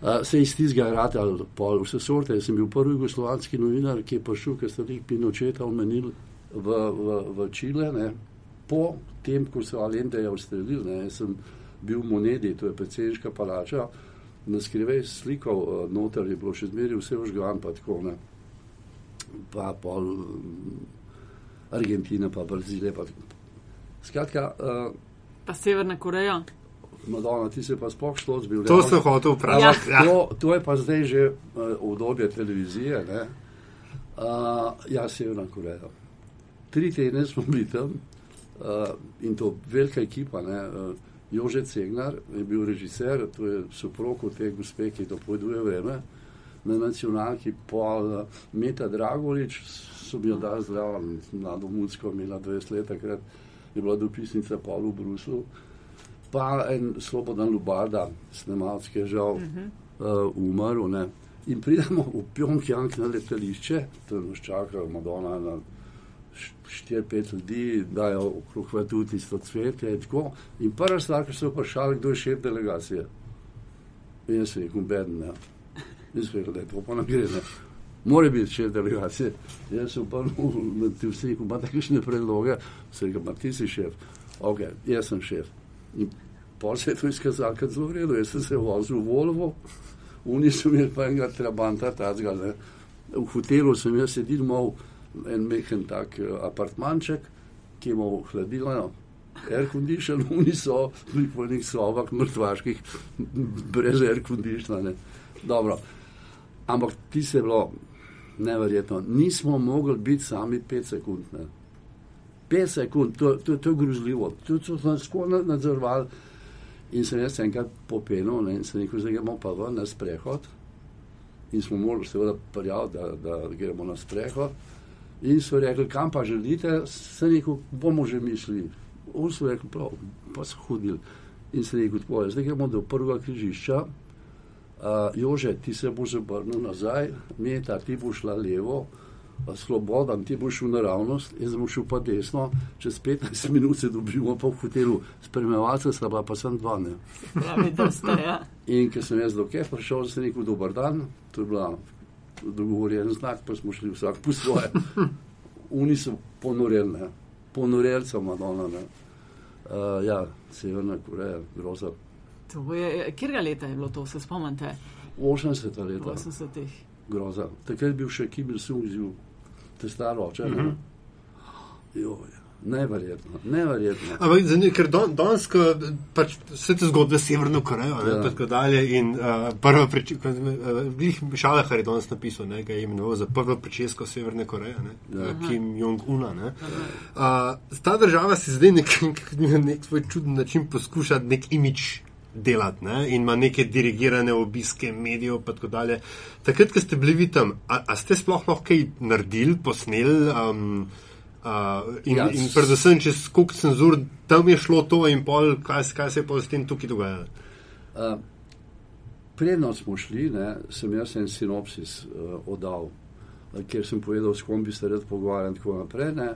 Uh, se iz tistega rata ali pol vse sorte. Jaz sem bil prvi jugoslovanski novinar, ki je prišel, ker ste jih Pinočeta omenili v, v, v Čile, ne. po tem, ko so Alendeja ustrelili, ne, jaz sem bil v Monedi, to je predsedniška palača, na skrivej slikal, uh, noter je bilo še zmeraj vse vžgan, pa tako ne. Pa pol um, Argentina, pa Brazilija, pa. Skratka, uh, Pa Severna Koreja. Madonna, ti se pa sploh šlo zbil. To sem hotel vprašati. Ja. To, to je pa zdaj že uh, obdobje televizije. Ne? Uh, ja, Severna Koreja. Tri tedne smo bili tam uh, in to velika ekipa. Ne? Uh, Jože Cegnar je bil režiser, to je soprog te gospe, ki dopoveduje vreme. Na nacionalki pol uh, Meta Dragolič so mi jo dali zdravo, mlado mucko, imela 20 let, takrat je bila dopisnica pol v Bruslu pa en Slobodan Lubarda, snemalec, ki je žal uh -huh. uh, umrl. Ne. In pridemo v Pjongjang na letališče, tam nas čakajo Madonna na 4-5 ljudi, dajo okrog vrtu tisto cvetje in tako. In prva stvar, ki so vprašali, kdo je šef delegacije. In jaz rekel, beden, ne. In sem rekel, da je to pa nagre, ne. Mora biti šef delegacije. Jaz sem pa na ti vsi rekel, imate kakšne predloge? Sem rekel, ma ti si šef. Ok, jaz sem šef. In pol se je to izkazalo, kot zelo v redu. Jaz sem se vozil v Volvo, oni so imeli pa enega trabanta, tazga, ne. V hotelu sem jaz sedel mal en mehen tak eh, apartmanček, ki je imel hladilno, air condition, oni so po enih sobah mrtvaških, brez air conditiona. Dobro. Ampak ti se je bilo neverjetno. Nismo mogli biti sami pet sekund. Ne. Pet sekund, to, to, to je grozljivo. To so nas tako na- nadzorovali. In sem jaz enkrat popenil ne, in sem rekel, zdaj gremo pa ven na sprehod. In smo morali seveda prijaviti, da, da gremo na sprehod. In so rekli, kam pa želite, sem rekel, bomo že mislili. On so rekli, prav, pa so hodili. In sem rekel, tako, zdaj gremo do prvega križišča. Uh, Jože, ti se boš obrnil nazaj, Meta, ti boš šla levo, Slobodan, ti boš šel naravnost, jaz bom šel pa desno, čez 15 minut se dobimo pa v hotelu, spremljevalca sta bila pa sem dva. Ne. Pravi, da ste, ja. In ker sem jaz do kje prišel, sem rekel, dober dan, to je bila dogovorjen znak, pa smo šli vsak po svoje. Oni so ponoreli, ne. ponoreli so Madonna. Ne. Uh, ja, Severna Koreja, groza. To je, kjerga leta je bilo to, se spomnite? 80 leta. 80-ih. groza. Takrat je bil še Kim Il-sung, živ, te staro oče. Mm -hmm. Joj, neverjetno, neverjetno. Ampak zanimivo, ker don, danes, ko pač vse te zgodbe s Severno Korejo, ne, Ja. pa tako dalje. In uh, prva pričeska, Šalehar je danes napisal, ne, ga je imenoval za prvo pričesko Severne Koreje, ne, Ja. ja. Kim Jong-una. ne. Uh, ta država si zdaj nek, na nek svoj čuden način poskuša nek imič delati ne, in ima neke dirigirane obiske medijev. pa tako dalje. Takrat, ko ste bili vi tam, a, a ste sploh lahko kaj naredili, posneli? Um, Uh, in, Ja, in predvsem, če skok cenzur, tam je šlo to in pol, kaj, kaj se je pa s tem tukaj dogajalo. Uh, Predno smo šli, ne, sem jaz en sinopsis uh, oddal, uh, kjer sem povedal, s kom bi se rad pogovarjal in tako naprej. Ne.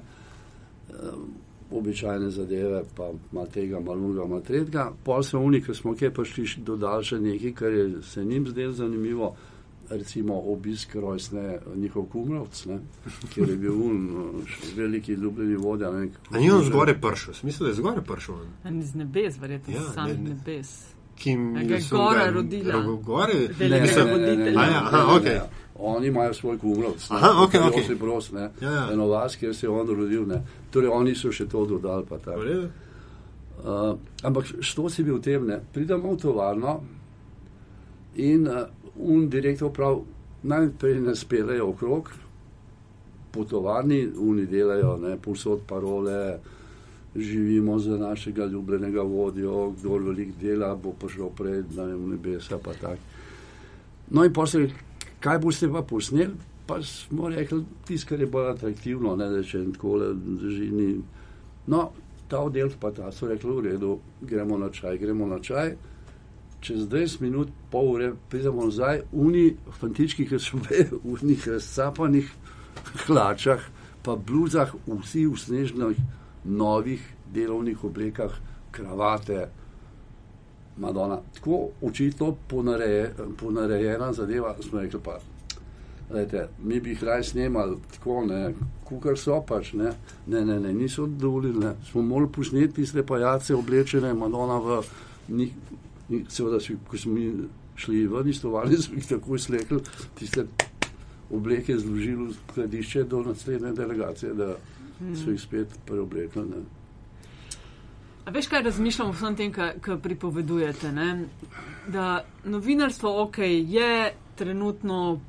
Uh, običajne zadeve, pa malo tega, malo drugega, malo tretjega. Pol so oni, ki smo kje prišli, še dodali še nekaj, kar je se njim zdelo zanimivo. Recimo obisk rojstne njihov kumrovc, ne, kjer je bil un, uh, veliki ljubljeni vodja. ne A ni on zgoraj pršel, smisel je zgoraj pršel. Z nebes, verjetno, Ja, samih ne, ne. nebes. Kim Il-sung rodila? Ro- Gore? Velika Mislim- voditelja. A ja, aha, okej. Oni imajo svoj kumrovc. ne, Aha, okej, Josip okej. Broz, ne, Ja, ja. eno vas, kjer se je on rodil. Ne. Torej, oni so še to dodali. pa tako. Uh, ampak što si bil v tem, ne? pridemo v tovarno in uh, un direktor prav najprej nas pelejo okrog po tovarni, oni delajo, ne, povsod parole, živimo za našega ljubljenega vodjo, kdo velik dela, bo prišel pred ne vem, v nebesa, pa tak. No in potem, kaj boste pa posneli? Pa smo rekli, tisto, kar je bolj atraktivno, ne da če tako le drži. Ni. No, ta oddelek pa ta so rekli, v redu, gremo na čaj, gremo na čaj. Čez 20 minut, pol ure, pridemo nazaj, uni fantički, ki so bili v njih razcapanih hlačah, pa bluzah, vsi v snežnih, novih delovnih oblekah, kravate. Madonna, tako očitno ponareje, ponarejena zadeva, smo rekli pa. Lejte, mi bi jih raj snemali tako, ne, kukar so pač, ne, ne, ne, ne niso dovolili, ne. smo morali posneti tiste pajace oblečene, Madonna v njih, seveda, ko smo mi šli ven iz tovarne, smo jih takoj slekli, tiste obleke zložili v skladišče do naslednje delegacije, da so jih spet preoblekli. A veš, kaj razmišljam o vsem tem, kar pripovedujete? Ne? Da novinarstvo, ok, je trenutno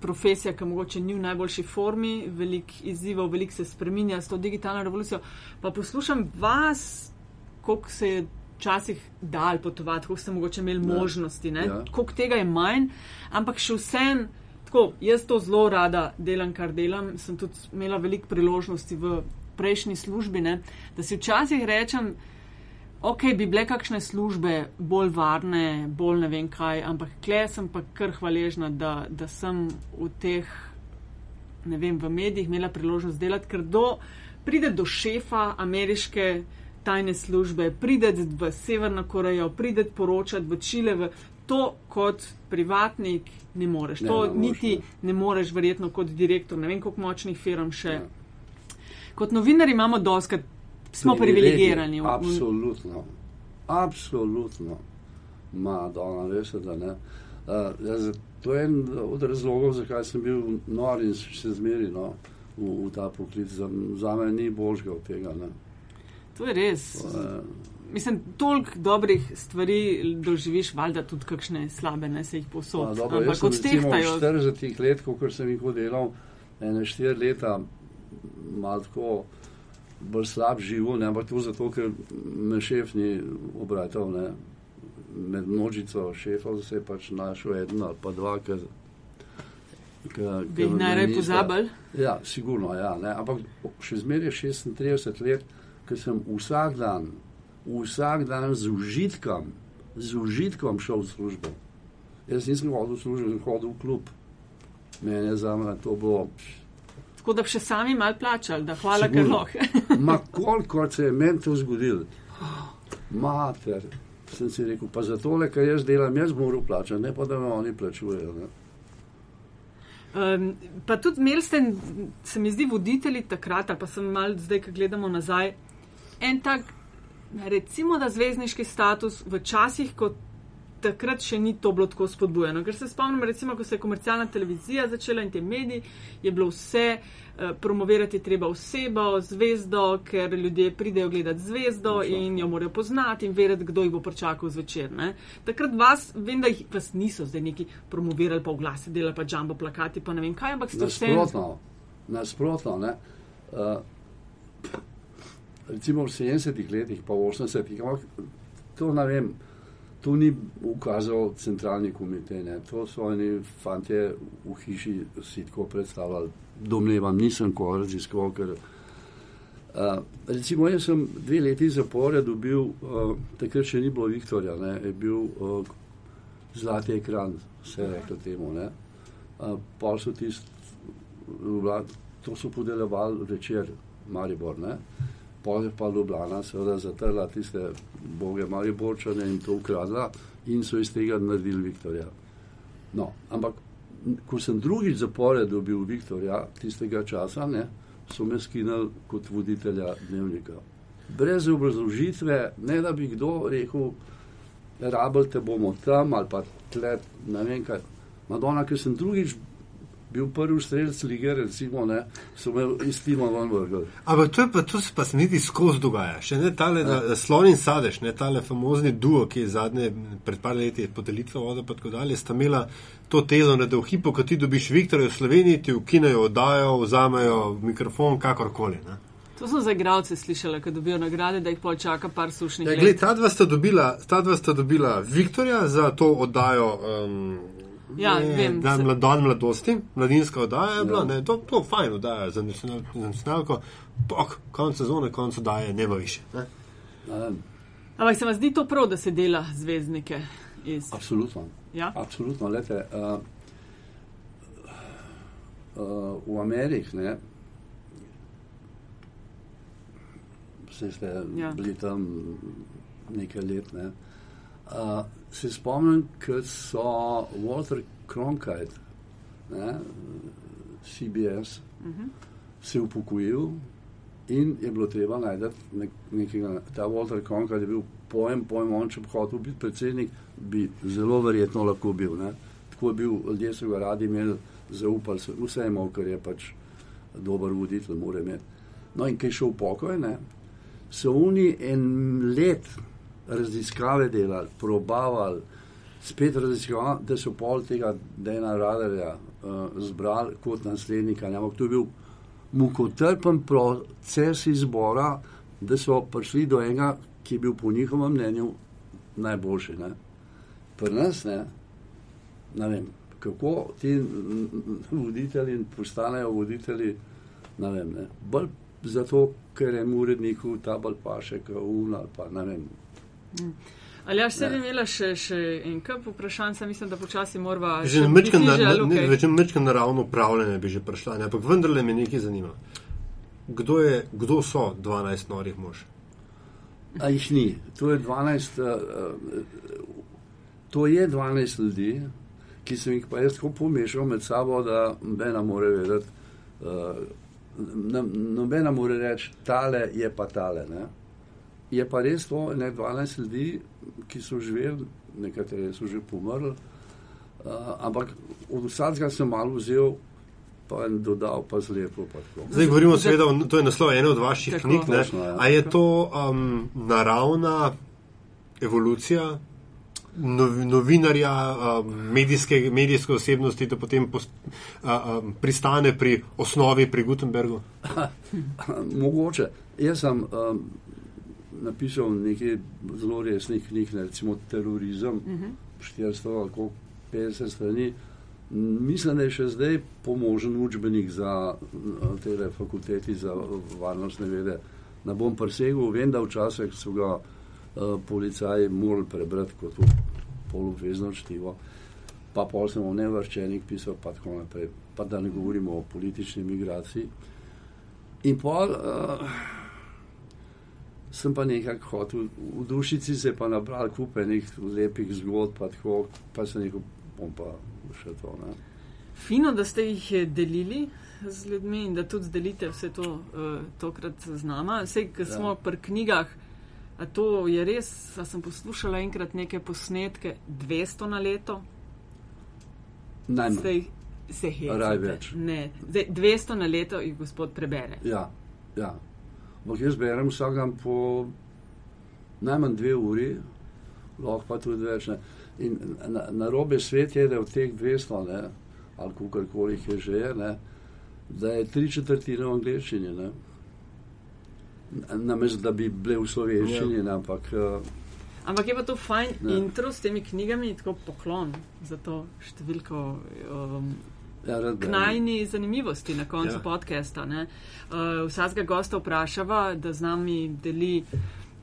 profesija, ki mogoče ni v najboljši formi, veliko izzivov, veliko se spreminja s to digitalno revolucijo. Pa poslušam vas, koliko se je včasih dal potovati, koliko ste mogoče imeli Ja. možnosti, ne? Ja. koliko tega je manj, ampak še vsem. Tako, jaz to zelo rada delam, kar delam. Sem tudi imela veliko priložnosti v prejšnji službi, ne, da si včasih rečem, ok, bi bile kakšne službe bolj varne, bolj ne vem kaj, ampak kle sem pa kar hvaležna, da, da sem v teh, ne vem, v medijih imela priložnost delati, ker do, pride do šefa ameriške tajne službe, pride v Severno Korejo, pride poročati v Čile, v to kot privatnik ne moreš. Ne, to ne niti ne. ne moreš, verjetno kot direktor, ne vem koliko močnih firm še. Ja. Kot novinari imamo doskrat, smo privilegirani. Absolutno, absolutno. Madonna, veste, da ne. Uh, jaz, to je en od razlogov, zakaj sem bil nor in še zmeri no, v, v ta poklic. Za, za me ni božga od tega. Ne. To je res. Uh, Mislim, toliko dobrih stvari doživiš, valjda tudi kakšne slabe, ne se jih posod. dobro, Ampak jaz sem recimo v odtehtajo. 40 let, ko sem jih delal, ene štiri leta, malo tako bolj slab živo, ne, ampak to zato, ker me šef ni obratal, ne. Med množico šefov se je pač našel eden ali pa dva, ki Bi jih najraje pozabili. Ja, sigurno, ja, ne. ampak še zmeraj 36 let, ker sem vsak dan, vsak dan z užitkom, z užitkom šel v službo. Jaz nisem hodil v službo, sem hodil v klub. Mene za me to bilo. Tako da bi še sami mal plačali, da hvala, ker lahko. Ma koliko se je meni to zgodilo? Mater, sem si rekel, pa za tole, kar jaz delam, jaz moram plačati, ne pa da me oni plačujejo. Ne. Um, pa tudi imeli ste, se mi zdi, voditelji takrat, ali pa sem mal zdaj, ko gledamo nazaj, en tak, recimo, da zvezdniški status v časih, ko takrat še ni to bilo tako spodbujeno. Ker se spomnim, recimo, ko se je komercialna televizija začela in te mediji, je bilo vse, uh, promovirati treba osebo, zvezdo, ker ljudje pridejo gledati zvezdo Točno. in jo morajo poznati in vedeti, kdo jih bo pričakal zvečer. Ne? Takrat vas, vem, da jih vas niso zdaj neki promovirali, pa v glasi delali, pa jumbo plakati, pa ne vem kaj, ampak ste vse. Nasprotno, nasprotno. Ne? Uh, recimo v 70-ih letih, pa v 80-ih, ampak to ne vem, to ni ukazal centralni komitej, ne? to so oni fantje v hiši si tako predstavljali, domnevam, nisem ko raziskoval, ker Uh, recimo, jaz sem dve leti zapore dobil, uh, takrat še ni bilo Viktorja, ne, je bil uh, zlati ekran, vse reklo temu. Ne. Uh, pol so tisti, to so podeljevali večer, Maribor, ne. Pol je pa Ljubljana seveda zatrla tiste boge Mariborčane in to ukradla in so iz tega naredili Viktorja. No, ampak, ko sem drugič zapore dobil Viktorja tistega časa, ne, so me skinili kot voditelja dnevnika. Brez obrazložitve, ne da bi kdo rekel, rabel te bomo tam ali pa tle, ne vem kaj. Madonna, ker sem drugič bil prvi strelec lige, recimo, ne, so me iz tima ven vrgli. Ampak to, pa, to se pa se niti skozi dogaja. Še ne tale ja. slon in sadež, ne tale famozni duo, ki je zadnje pred par leti pod delitvo vode pa tako dalje, sta imela to tezo, ne, da v hipo, ko ti dobiš Viktorja v Sloveniji, ti ukinejo, oddajo, vzamejo mikrofon, kakorkoli. Ne. To sem za igralce slišala, ko dobijo nagrade, da jih počaka par sušnih Ja, gled, ta dva sta dobila, ta dva sta dobila Viktorja za to oddajo. Um, Ja, ne, vem, Dan, se- dan mladosti, mladinska oddaja je bila, Ja. ne, to, to fajn oddaja za nacional- za nacionalko. Pok, konec sezone, konec oddaje, ne bo više. Ne. Vem, Ampak se vam zdi to prav, da se dela zvezdnike iz. Absolutno. Ja? Absolutno, lete, uh, uh, v Ameriki, ne, vse ste Ja. ja. bili tam nekaj let, ne, uh, se spomnim, ko so Walter Cronkite, ne, CBS, uh Mhm. -huh. se upokojil in je bilo treba najti nek, nekega, ta Walter Cronkite je bil pojem, pojem, on če bi hotel biti predsednik, bi zelo verjetno lahko bil. Ne? Tako je bil, ljudje so ga radi imeli, zaupali so, vse je imel, ker je pač dober voditelj, mora imeti. No in kaj je šel v pokoj, ne? so oni en let raziskave delali, probavali, spet raziskavali, da so pol tega Dena Radarja uh, zbrali kot naslednika. Ampak to je bil mukotrpen proces izbora, da so prišli do enega, ki je bil po njihovem mnenju najboljši. Ne. Pri nas ne, ne vem, kako ti voditelji postanejo voditelji, ne vem, ne. bolj zato, ker je uredniku ta bolj paše, kot un ali pa ne vem. Ali ja, bi imela še, še en kup vprašanj, saj mislim, da počasi morava. Že mečkam na, na, ne, več mečkam naravno upravljanje bi že prišla, ne, ampak vendarle me nekaj zanima. Kdo, je, kdo so 12 norih mož? A jih ni. To je 12, uh, uh, to je 12 ljudi, ki sem jih pa jaz tako pomešal med sabo, da nobena more vedeti, uh, nobena more reči, tale je pa tale. Ne? Je pa res to, ne 12 ljudi, ki so živeli, nekateri so že pomrli, uh, ampak od vsakega sem malo vzel, pa en dodal, pa zlepo. Pa tako. Zdaj govorimo seveda, to je naslov ene od vaših Tako. knjig. Ne? Točno, ja. A je to um, naravna evolucija nov, novinarja, um, medijske, medijske osebnosti, da potem pos, uh, um, pristane pri osnovi, pri Gutenbergu? Mogoče. Jaz sem um, napisal nekaj zelo resnih knjig, ne, recimo Terorizem, uh -huh. 400 ali koliko, 50 strani. Mislim, da je še zdaj pomožen učbenik za te fakulteti za varnostne vede. Ne bom presegel, vem, da včasih so ga uh, policaji morali prebrati kot polobvezno čtivo. Pa pol sem o nevrščenih pisal, pa tako naprej. Pa da ne govorimo o politični migraciji. In pol uh, sem pa nekako hotel, v dušici se je pa nabral kup enih lepih zgodb, pa, tako, pa sem rekel, bom pa še to. Ne. Fino, da ste jih eh, delili z ljudmi in da tudi delite vse to uh, tokrat z nama. Vse, ki Ja. smo pri knjigah, a to je res, a sem poslušala enkrat neke posnetke, 200 na leto. Najmanj. Ste jih- Se hecate. Raj več. Ne, zdaj 200 na leto jih gospod prebere. Ja, ja. Ampak jaz berem vsak dan po najmanj dve uri, lahko pa tudi več. Ne. In na, na robe svet je, da od teh 200, ne, ali kakorkoli jih je že, ne, da je tri četrtine v angleščini. ne. Namesto da bi bile v slovenščini, ja. ampak uh, Ampak je pa to fajn Ja. intro s temi knjigami, tako poklon za to številko. Um, ja, k najni zanimivosti na koncu ja. podcasta. ne. Uh, vsakega gosta vprašava, da z nami deli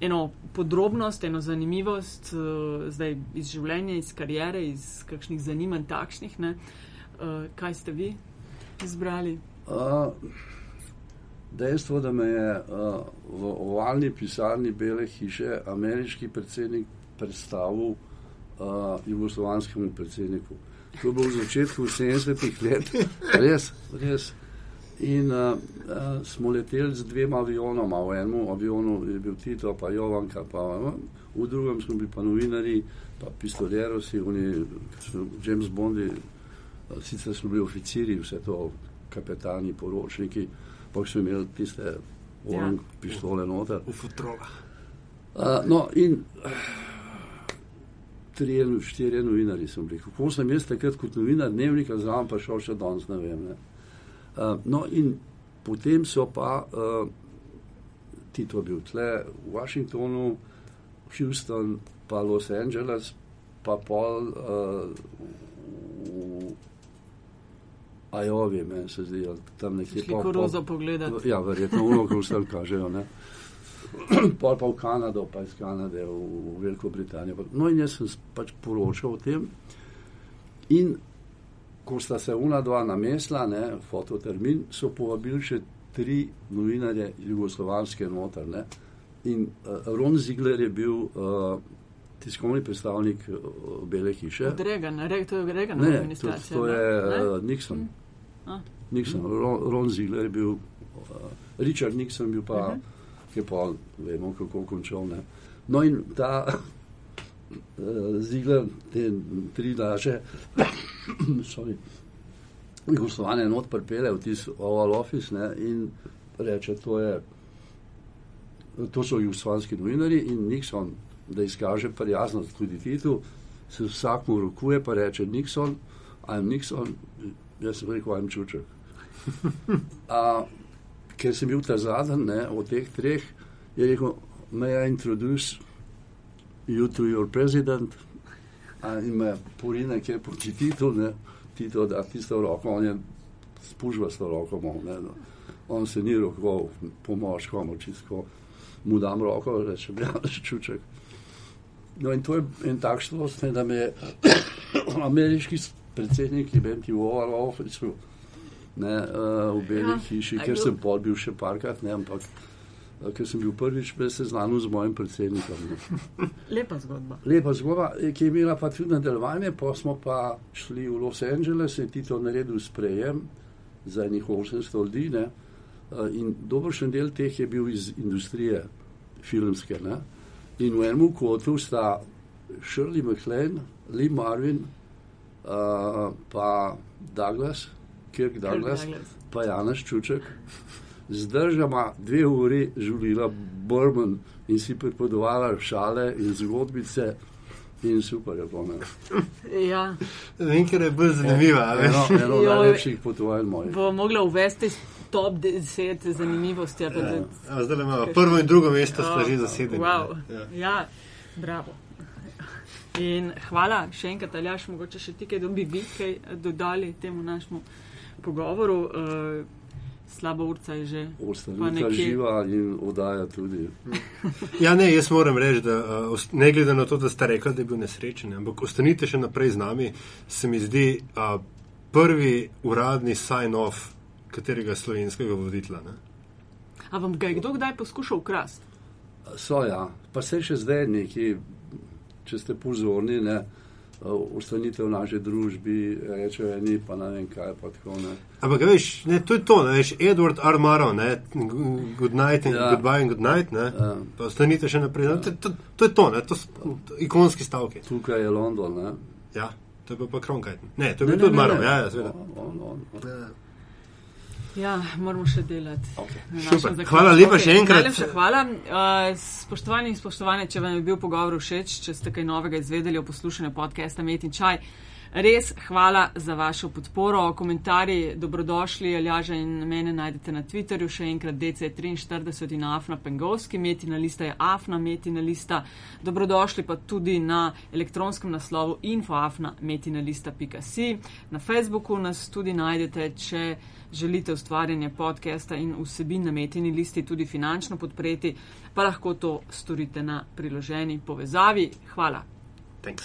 eno podrobnost, eno zanimivost uh, zdaj iz življenja, iz karijere, iz kakšnih zanimanj takšnih. ne. Uh, kaj ste vi izbrali? Uh, dejstvo, da me je uh, v ovalni pisarni Bele hiše ameriški predsednik predstavil uh, jugoslovanskemu predsedniku. To je bilo v začetku 70-ih let, res, res. In uh, uh, smo leteli z dvema avionoma. V enem avionu je bil Tito, pa Jovanka, pa uh, v drugem smo bili pa novinari, pa pistoljerosi, oni, so James Bondi, eh, sicer smo bili oficiri, vse to, kapetani, poročniki, pa so imeli tiste orang Ja. pištole noter. V futrolah. Uh, no, in uh, trije, štirje novinari sem bili. Kako sem jaz takrat kot novinar dnevnika znam, pa šel še danes, ne vem. Ne. Uh, no, in potem so pa, uh, Tito bil tle v Washingtonu, Houston, pa Los Angeles, pa pol uh, v Ajovi, meni se zdi, ali tam nekje Šli pol- pol- koruzo pogledati. Ja, verjetno ono, ko vse kažejo. Ne? Pol pa v Kanado, pa iz Kanade v, v Veliko Britanijo. No in jaz sem pač poročal o tem. In ko sta se una dva namesla, ne, fototermin, so povabili še tri novinarje jugoslovanske noter. Ne. In uh, Ron Ziegler je bil uh, tiskovni predstavnik uh, Bele hiše. Od Regana, re, to je Reganova Ne, to, administracija. to ne? je Ne? Nixon. A. Nixon, Ron, Ron Ziegler je bil, uh, Richard Nixon bil pa, uh Mhm. -huh. Ki pa, vemo, kako končal. Ne. No in ta uh, Ziegler, te tri daže, sorry, Jugoslavane not pripele v tisti Oval Office ne, in reče, to je, to so jugoslovanski novinari in Nixon, da izkaže prijaznost tudi Titu, se vsakmu rokuje pa reče Nixon, I'm Nixon, jaz sem rekel, I'm Čuček. ker sem bil ta zadnji ne, od teh treh, je rekel, may I introduce you to your president? In me porine, kjer proti Titu, ne, Tito da tisto roko, on je spužva s to roko, mal, ne, no. on se ni rokoval po moškom, čisto mu dam roko, reče, ja, Čuček. No in to je en tak šlost, ne, da me je ameriški predsednik, ki vem ti v Oval Officeu, ne, uh, v Beli Ja, hiši, kdo- sem pol bil še parkrat, ne, ampak uh, ker sem bil prvič seznanjen z mojim predsednikom. Ne. Lepa zgodba. Lepa zgodba, eh, ki je imela pa tudi nadaljevanje, pa smo pa šli v Los Angeles in ti to naredil sprejem za enih 800 ljudi. Ne? Eh, In dobršen del teh je bil iz industrije filmske. Ne? In v enem kotu sta Shirley MacLaine, Lee Marvin, uh, pa Douglas, Kirk Douglas, Douglas. pa Janaš Čuček. Zdržama dve uri žulila Burman in si pripovedovala šale in zgodbice in super je ne. Ja, Vem, ker je bolj zanimiva. a veš. Eno, eno Joj. najlepših potovanj mojih. bo mogla uvesti top 10 zanimivosti. ali pa Ja. da- A, Zdaj imamo prvo in drugo mesto, sta že zasedeni. Wow. Ja. Ja, bravo. In hvala še enkrat, Aljaš, mogoče še ti kaj, da bi vi kaj dodali temu našemu pogovoru. Uh, slaba urca je že. Pa Ostanica nekje- živa in oddaja tudi. Ja, ne, jaz moram reči, da uh, ost- ne glede na to, da ste rekli, da je bil nesrečen, ampak ostanite še naprej z nami, se mi zdi uh, prvi uradni sign-off katerega slovenskega voditla. Ne? A vam ga je kdo kdaj poskušal ukrasti? So ja, pa se še zdaj neki, če ste pozorni, ne, ostanite v naši družbi, rečejo eni, pa ne vem kaj, pa tako ne. Ampak veš, ne, to je to, ne, veš, Edward Armaro, ne, good night and Ja. goodbye and good night, ne, Ja. pa ostanite še naprej. Ne, to, to, to je to, ne, to so ikonski stavki. Tukaj je London, ne. Ja, to je bil pa Kronkajten. Ne, to je bil tudi Maro, ja, ja, seveda. On, on, on. Ja. Ja, moramo še delati. Okay. Hvala lepa Okej, še enkrat. Najlepša hvala. Uh, spoštovani in spoštovane, če vam je bil pogovor všeč, če ste kaj novega izvedeli o poslušanju podcasta Met in Čaj. Res hvala za vašo podporo. Komentarji dobrodošli, Aljaža in mene najdete na Twitterju, še enkrat DC43 in Afna Pengovski, Metina lista je Afna Metina lista. Dobrodošli pa tudi na elektronskem naslovu infoafna.metinalista.si. Na Facebooku nas tudi najdete, če želite ustvarjanje podcasta in vsebin na metini listi tudi finančno podpreti, pa lahko to storite na priloženi povezavi. Hvala. Thanks.